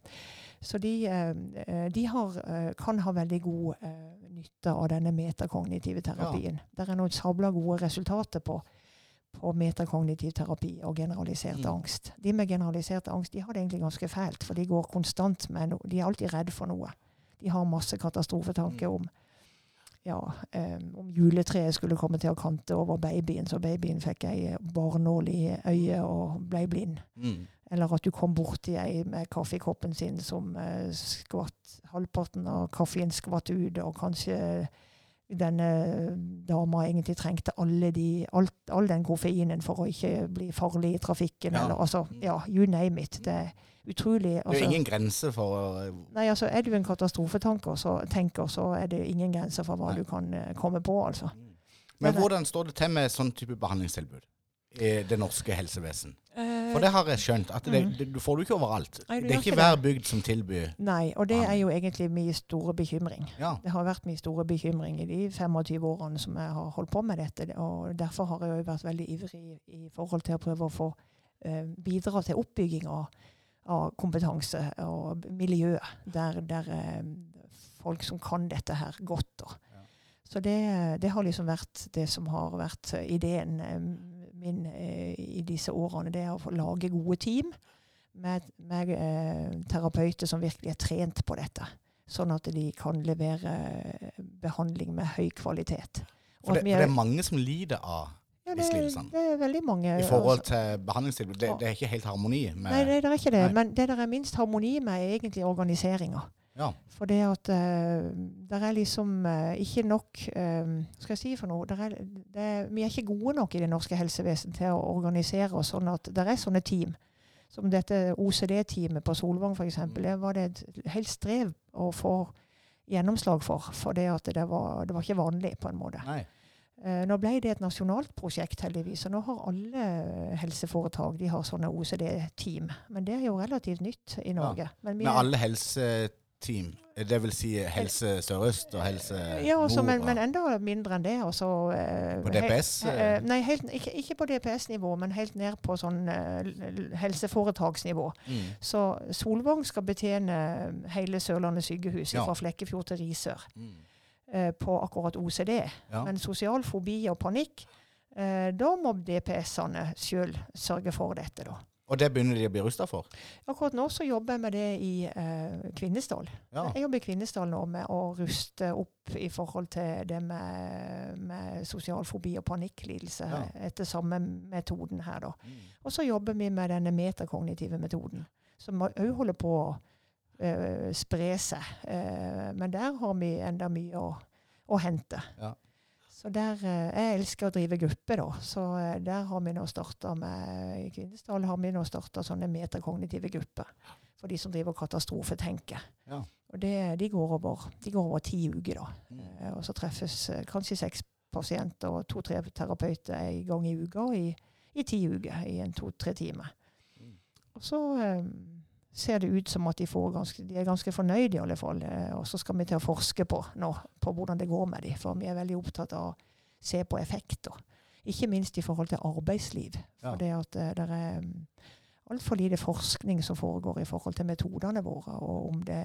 Så de, eh, de har, eh, kan ha veldig god eh, nytte av denne metakognitive terapien. Det er noen sabla gode resultater på på metakognitiv terapi og generalisert Mm. angst. De med generalisert angst de har det egentlig ganske fælt, for de går konstant med noe. De er alltid redd for noe. De har masse katastrofetanker Mm. om ja, um, om juletreet skulle komme til å kante over babyen, så babyen fikk ei barnål i øyet og ble blind. Mm. Eller at du kom borti ei med kaffekoppen sin som uh, skvatt halvparten av kaffen skvatt ut, og kanskje denne dama egentlig trengte alle de, alt, all den koffeinen for å ikke bli farlig i trafikken. Ja. Eller, altså, ja, you name it. Det er utrolig. Det er Altså, ingen grense for eh, nei, altså, er du en katastrofetanker, så, tenker, så er det ingen grense for hva Nei. du kan eh, komme på, altså. Men er- hvordan står det til med sånn type behandlingstilbud i det norske helsevesen? Eh, For det har jeg skjønt, at det, Mm. det, du får det ikke overalt. Nei, det er ikke hver bygd som tilbyr Nei, og det er jo egentlig min store bekymring. Ja. Det har vært min store bekymring i de 25 årene som jeg har holdt på med dette. Og derfor har jeg jo vært veldig ivrig i forhold til å prøve å få uh, bidra til oppbygging av, av kompetanse og miljø der, der uh, folk som kan dette her godt. Og. Så det, det har liksom vært det som har vært ideen min eh, i disse årene. Det er å lage gode team med, med eh, terapeuter som virkelig er trent på dette. Sånn at de kan levere eh, behandling med høy kvalitet. For det, for det er mange som lider av ja, det, det er veldig mange i forhold altså. til behandlingstilbud. Det, det er ikke helt harmoni med Nei, det, det er ikke det. Men det der er minst harmoni med, er egentlig organiseringa. Ja. For det at uh, det er liksom uh, ikke nok uh, Skal jeg si for noe? Der er, det er, vi er ikke gode nok i det norske helsevesen til å organisere oss sånn at det er sånne team. Som dette OCD-teamet på Solvang f.eks. Mm. Det var det et helt strev å få gjennomslag for. For det at det var, det var ikke vanlig, på en måte. Nei. Nå ble det et nasjonalt prosjekt, heldigvis. Og nå har alle helseforetak de har sånne OCD-team. Men det er jo relativt nytt i Norge. Men vi Men, alle alle helseteam, det vil si Helse Sør-Øst og Helse ja, også, men, Nord men men, enda mindre enn det. Også, uh, På DPS? he- uh, nei, helt, ikke, ikke på DPS-nivå, men helt ned på sånn uh, helseforetaksnivå. mm. Så Solvang skal betjene hele Sørlandet sykehus Ja. fra Flekkefjord til Risør Mm. eh, på akkurat OCD. Ja. Men sosial fobi og panikk, eh, da må DPS-ene sjøl sørge for dette, da. Og det begynner de å bli rusta for? Akkurat nå så jobber jeg med det i eh, Kvinesdal. Ja. Jeg jobber i Kvinesdal nå med å ruste opp i forhold til det med, med sosial fobi og panikklidelse Ja. etter samme metoden her, da. Mm. Og så jobber vi med denne metakognitive metoden, som òg holder på å eh, spre seg. Eh, men der har vi enda mye å, å hente. Ja. Så der, eh, Jeg elsker å drive gruppe, da. Så eh, der har vi nå starta med I Kvinesdal har vi nå starta sånne metakognitive grupper. For de som driver katastrofetenker. Ja. Og det, de, går over, de går over ti uker, da. Mm. Eh, Og så treffes kanskje seks pasienter og to-tre terapeuter en gang i uka i, i ti uker i en to-tre timer. Mm. Og så eh, ser det ut som at de, ganske, de er ganske fornøyde, i alle fall. Eh, og så skal vi til å forske på nå, på hvordan det går med dem. For vi er veldig opptatt av å se på effekter. Ikke minst i forhold til arbeidsliv. For det at eh, det er mm, altfor lite forskning som foregår i forhold til metodene våre, og om, det,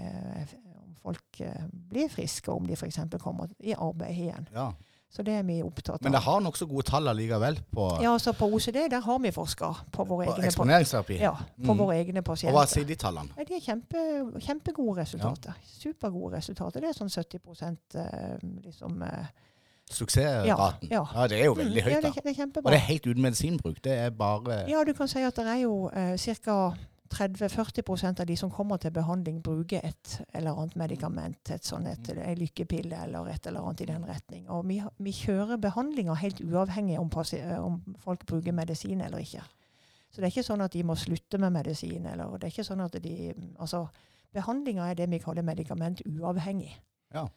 om folk blir friske, og om de f.eks. kommer i arbeid igjen. Ja. Så det er vi opptatt av. Men det har nokså gode tall allikevel? På, ja, altså på OCD der har vi forska på våre på egne Eksponeringsterapi? Ja, på mm. våre egne pasienter. Og Hva sier de tallene? Ja, de er kjempe, kjempegode resultater. Ja. Supergode resultater. Det er sånn 70 uh, liksom uh, Suksessraten? Ja, ja. det er jo veldig høyt høyt. Ja, det, det er og det er helt uten medisinbruk? Det er bare Ja, du kan si at det er jo eh, ca. 30-40% av de som kommer til behandling, bruker et eller annet medikament. Et sånt, et, mm. en lykkepille eller et eller annet i den retning. Og vi, vi kjører behandlinger helt uavhengig om, om, folk bruker medisin eller ikke. Så det er ikke sånn at de må slutte med medisin. eller det er ikke sånn at de, altså, Behandlinga er det vi kaller medikamentuavhengig. Ja.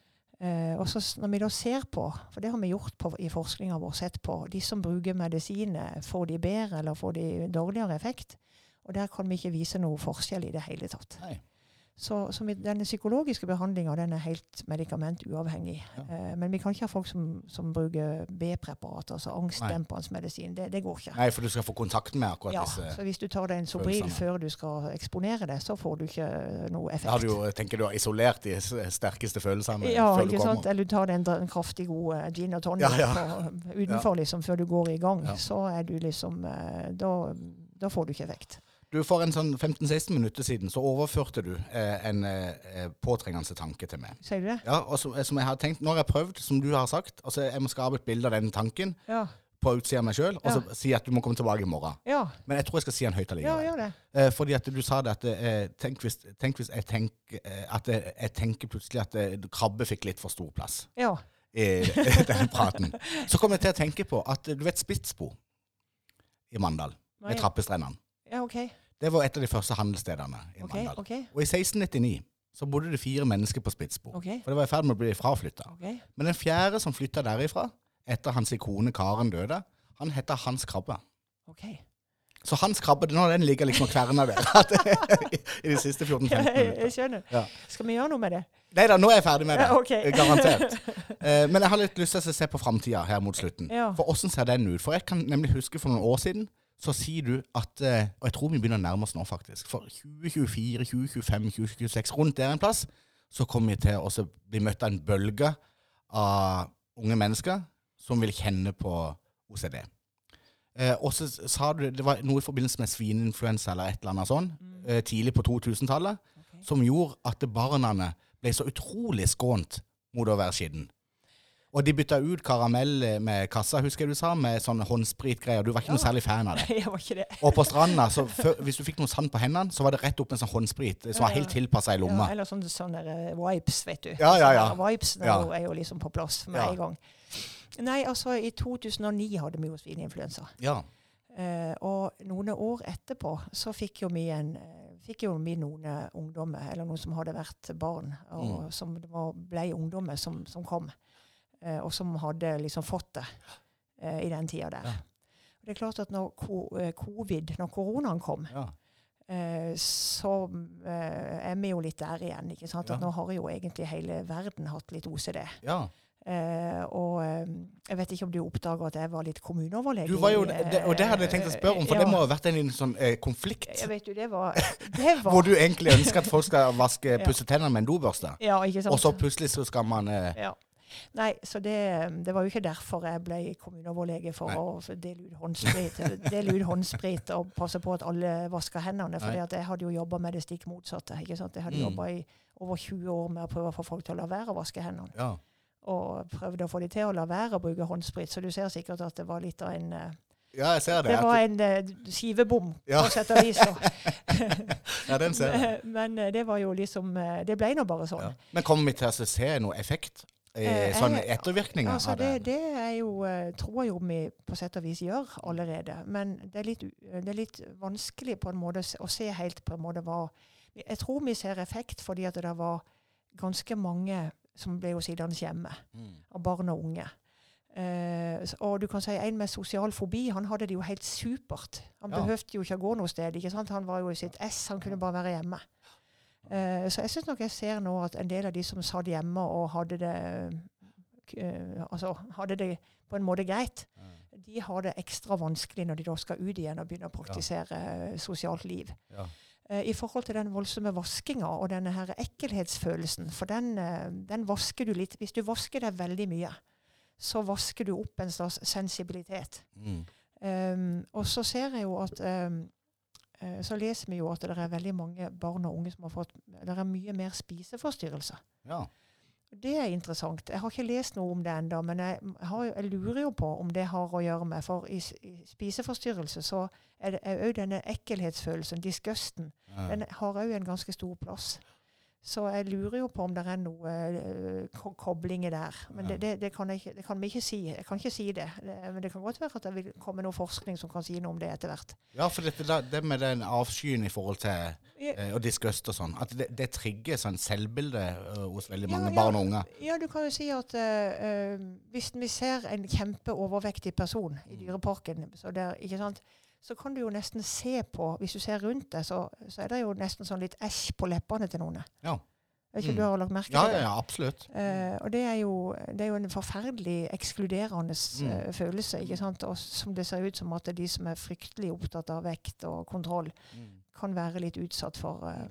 Eh, og så Når vi da ser på, for det har vi gjort på, i forskninga vår, sett på de som bruker medisiner, får de bedre eller får de dårligere effekt? Og der kan vi ikke vise noe forskjell i det hele tatt. Nei. Så, så denne psykologiske behandlinga er helt medikamentuavhengig. Ja. Eh, men vi kan ikke ha folk som, som bruker B-preparat, altså angstdempende medisin. Det, det, går ikke. Nei, for du skal få kontakt med akkurat ja, disse så Hvis du tar deg en Sobril før du skal eksponere det, så får du ikke noe effekt. Da har du jo, tenker du har isolert de sterkeste følelsene ja, før du kommer. Sant? Eller du tar deg en, en kraftig god uh, gin og tonic ja, utenfor liksom, før du går i gang. Så er du liksom uh, da, da får du ikke effekt. Du, For en sånn 15-16 minutter siden så overførte du eh, en eh, påtrengende tanke til meg. Sier du det? Ja, og som, som, jeg har tenkt, Nå har jeg prøvd, som du har sagt, altså jeg må skape et bilde av den tanken ja. på utsida av meg sjøl, og så si at du må komme tilbake i morgen. Ja. Men jeg tror jeg skal si den høyt allikevel. Ja, gjør det. Eh, fordi at du sa det at eh, tenk, hvis, tenk, hvis, jeg tenker eh, at jeg, jeg, tenker plutselig at eh, krabbe fikk litt for stor plass ja. i denne praten. Så kom jeg til å tenke på at du vet Spitsbo i Mandal, Ved trappestrendene. Ja, ok. Det var et av de første handelsstedene i okay, Mandal. Okay. Og i 1699 så bodde det fire mennesker på Spitsbo. Okay. For det var i ferd med å bli fraflytta. Men den fjerde som flytta derifra, etter hans kone Karen døde, han heter Hans Krabbe. Så Hans Krabbe nå den ligger liksom og kverner der i de siste 14-15 minutter. Jeg skjønner. Ja. Skal vi gjøre noe med det? Nei da, nå er jeg ferdig med det. Ja, okay. Garantert. Eh, men jeg har litt lyst til å se på framtida her mot slutten. Ja. For åssen ser den ut? For jeg kan nemlig huske for noen år siden så sier du at eh, Og jeg tror vi begynner å nærme oss nå, faktisk. For 2024, 2025, 2026, rundt der en plass, så kommer vi til å bli møtt av en bølge av unge mennesker som vil kjenne på OCD. Eh, og så sa du Det var noe i forbindelse med svineinfluensa eller et eller annet sånn, mm. eh, tidlig på 2000-tallet, okay. som gjorde at barna ble så utrolig skånt mot å være skitten. Og de bytta ut karamell med kassa, husker jeg du sa, med sånne håndspritgreier. Du var ikke ja. noe særlig fan av det. Jeg var ikke det. Og på stranda, så før, hvis du fikk noe sand på hendene, så var det rett opp med sånn håndsprit som var helt tilpassa i lomma. Ja, eller sånne, sånne uh, wipes, vet du. Ja, ja, ja. Wipes ja. er jo liksom på plass med en gang. Nei, altså i 2009 hadde vi jo svineinfluensa. Ja. Uh, og noen år etterpå så fikk jo vi en uh, fikk jo vi noen ungdommer, eller noen som hadde vært barn, og mm. som var, ble ungdommer, som, som kom. Eh, og som hadde liksom fått det eh, i den tida der. Ja. Det er klart at når eh, covid, når koronaen kom, ja. så er vi jo litt der igjen. ikke sant? At ja. Nå har jo egentlig hele verden hatt litt OCD. Ja. Uh, og uh, jeg vet ikke om du oppdaga at jeg var litt kommuneoverlege. Du var jo, det, og det hadde jeg tenkt å spørre om, for ja. det må ha vært en sånn konflikt? Jeg vet du, det var, det var Hvor du egentlig ønsker at folk skal vaske, pusse tennene med en dobørste, ja, og så plutselig så skal man ja. Nei, så det, det, var jo ikke derfor jeg ble kommuneoverlege, for Nei. å dele ut håndsprit, dele ut håndsprit og passe på at alle vasker hendene. For jeg hadde jo jobba med det stikk motsatte. ikke sant? Jeg hadde mm. jobba i over 20 år med å prøve å få folk til å la være å vaske hendene. Ja. Og prøvde å få dem til å la være å bruke håndsprit. Så du ser sikkert at det var litt av en uh, ja, jeg ser det. Det var en uh, skivebom, ja. på sett og vis. ja, den ser jeg. Men uh, det var jo liksom Det ble nå bare sånn. Ja. Men kommer vi til å se noe effekt eh, eh sånne ettervirkninger altså, av det? Det, er jo, eh, tror jeg jo vi på sett og vis gjør allerede. Men det er litt, det er litt vanskelig på en måte å se helt på en måte hva Jeg tror vi ser effekt fordi at det var ganske mange som ble jo sittende hjemme, mm. av barn og unge. Eh, og du kan si en med sosial fobi, han hadde det jo helt supert. Han Ja. behøvde jo ikke å gå noe sted. ikke sant? Han var jo i sitt ess, han kunne bare være hjemme. Eh, så jeg syns nok jeg ser nå at en del av de som satt hjemme og hadde det eh, altså hadde det på en måte greit, de har det ekstra vanskelig når de da skal ut igjen og begynne å praktisere ja. sosialt liv. Ja. Eh, I forhold til den voldsomme vaskinga og denne her ekkelhetsfølelsen, for den, eh, den vasker du litt. Hvis du vasker deg veldig mye, så vasker du opp en slags sensibilitet. Mm. Um, og så ser jeg jo at um, eh, Så leser vi jo at det er veldig mange barn og unge som har fått Det er mye mer spiseforstyrrelser. Ja. Det er interessant. Jeg har ikke lest noe om det ennå, men jeg, har, jeg lurer jo på om det har å gjøre med For i, i spiseforstyrrelse så er det òg denne ekkelhetsfølelsen, disgusten, Ja. den har òg en ganske stor plass. Så jeg lurer jo på om det er noe eh, ko koblinger der. Men det, det, det, kan ikke, det kan vi ikke si. Jeg kan ikke si det. Men det kan godt være at det vil komme noe forskning som kan si noe om det etter hvert. Ja, for dette, det med den avskyen i forhold til eh, og disgust og sånn, at det, det trigger sånn selvbilde eh, hos veldig mange ja. barn og unge. Ja, du kan jo si at eh, eh, hvis vi ser en kjempeovervektig person i Mm. Dyreparken, så, der, ikke sant, så kan du jo nesten se på Hvis du ser rundt deg, så, så er det jo nesten sånn litt æsj på leppene til noen. Ja. Vet ikke Mm. du har lagt merke Ja, til ja, det? ja, absolutt. Eh, og det er, jo, det er jo en forferdelig ekskluderende Mm. uh, følelse. ikke sant? Og som det ser ut som at de som er fryktelig opptatt av vekt og kontroll, Mm. kan være litt utsatt for uh,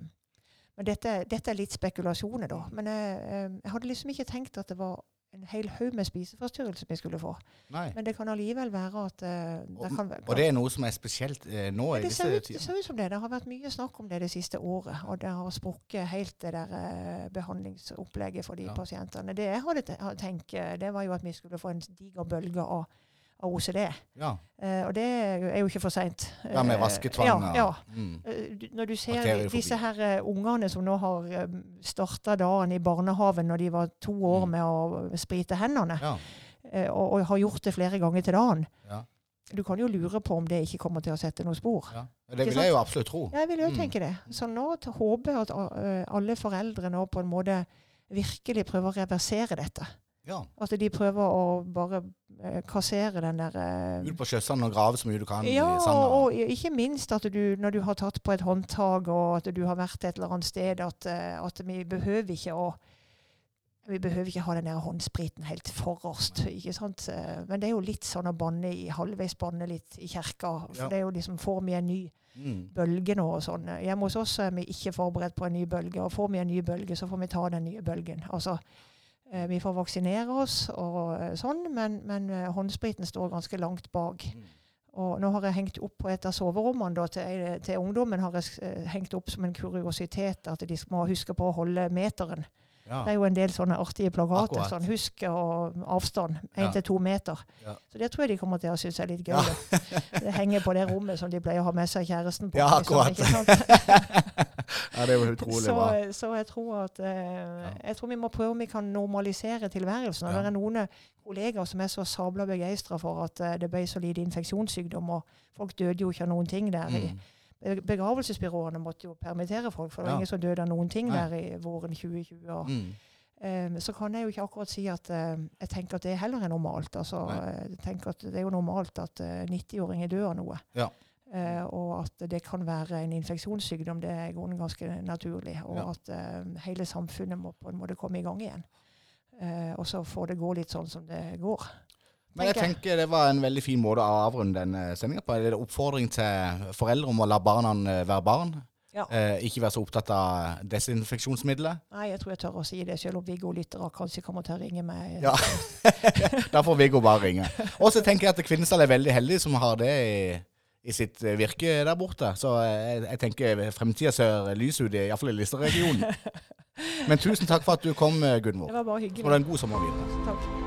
Men dette, dette er litt spekulasjoner, da. Men jeg hadde liksom ikke tenkt at det var en hel haug med spiseforstyrrelser vi skulle få. Nei. Men det kan allikevel være at uh, det kan, Og det er noe som er spesielt uh, nå ja, i det ser, ut, det ser ut som det. Det har vært mye snakk om det det siste året. Og det har sprukket helt det der uh, behandlingsopplegget for de Ja. pasientene. Det jeg hadde tenkt, det var jo at vi skulle få en diger bølge av, av OCD. Ja, Uh, og det er jo ikke for seint. ja med vasketvang. Ja, ja. Mm. Eh, Når du ser disse her uh, ungene som nå har uh, starta dagen i barnehaven når de var to år Mm. med å sprite hendene, ja. eh, og, og har gjort det flere ganger til dagen, Ja. du kan jo lure på om det ikke kommer til å sette noe spor. ja. Det vil jeg jo absolutt tro. Jeg vil jo Mm. tenke det. Så nå håper jeg at alle foreldre nå på en måte virkelig prøver å reversere dette. Ja. At de prøver å bare eh, kassere den der eh, Ut på sjøsanden og grave så mye du kan ja, i sanda. og, og ikke minst at du, når du har tatt på et håndtak og at du har vært et eller annet sted, at, eh, at vi behøver ikke å vi behøver ikke ha den der håndspriten helt forrest. ikke sant? Eh, Men det er jo litt sånn å banne i halvveis banne litt i kirka. For Ja. det er jo liksom Får vi en ny Mm. bølge nå og sånn? Hjemme hos oss er vi ikke forberedt på en ny bølge. Og får vi en ny bølge, så får vi ta den nye bølgen. Altså, vi får vaksinere oss og eh, sånn, men, men eh, håndspriten står ganske langt bak. Mm. Og nå har jeg hengt opp på et av soverommene da, til, til ungdommen har jeg eh, hengt opp som en kuriositet at de må huske på å holde meteren. Ja. Det er jo en del sånne artige plakater. Akkurat. sånn Husk og avstand. Ja. Én til to meter. Ja. Så det tror jeg de kommer til å synes er litt gøy. Ja. Det henger på det rommet som de pleier å ha med seg kjæresten på. Ja, liksom, akkurat. sant? ja, det jo utrolig så, bra. så jeg tror at eh, jeg tror vi må prøve om vi kan normalisere tilværelsen. Ja. Det er noen eh, kollegaer som er så sabla begeistra for at eh, det ble så lite infeksjonssykdom, og folk døde jo ikke av noen ting der. Mm. Be- Begravelsesbyråene måtte jo permittere folk, for det var Ja. ingen som døde av noen ting Nei. der i våren 2020. Og, Mm. eh, så kan jeg jo ikke akkurat si at eh, jeg tenker at det heller er normalt. Altså, Nei. jeg tenker at Det er jo normalt at eh, 90-åringer dør av noe. Ja. Eh, og at det kan være en infeksjonssykdom, det er ganske naturlig. Og Ja. at eh, hele samfunnet må på en måte komme i gang igjen. Eh, og så får det gå litt sånn som det går. Men jeg tenker det var en veldig fin måte å avrunde denne sendinga på. Er det oppfordring til foreldre om å la barna være barn? Ja. Eh, ikke være så opptatt av desinfeksjonsmidler? Nei, jeg tror jeg tør å si det, selv om Viggo-lyttere kanskje kommer til å ringe meg. Ja. da får Viggo bare ringe. Og så tenker jeg at Kvinesdal er veldig heldig som har det i, i sitt eh, virke der borte. Så eh, jeg, jeg tenker fremtida ser lys ut, iallfall i Listerregionen. Men tusen takk for at du kom, eh, Gunvor. Det var bare hyggelig. er en god sommer videre. Takk.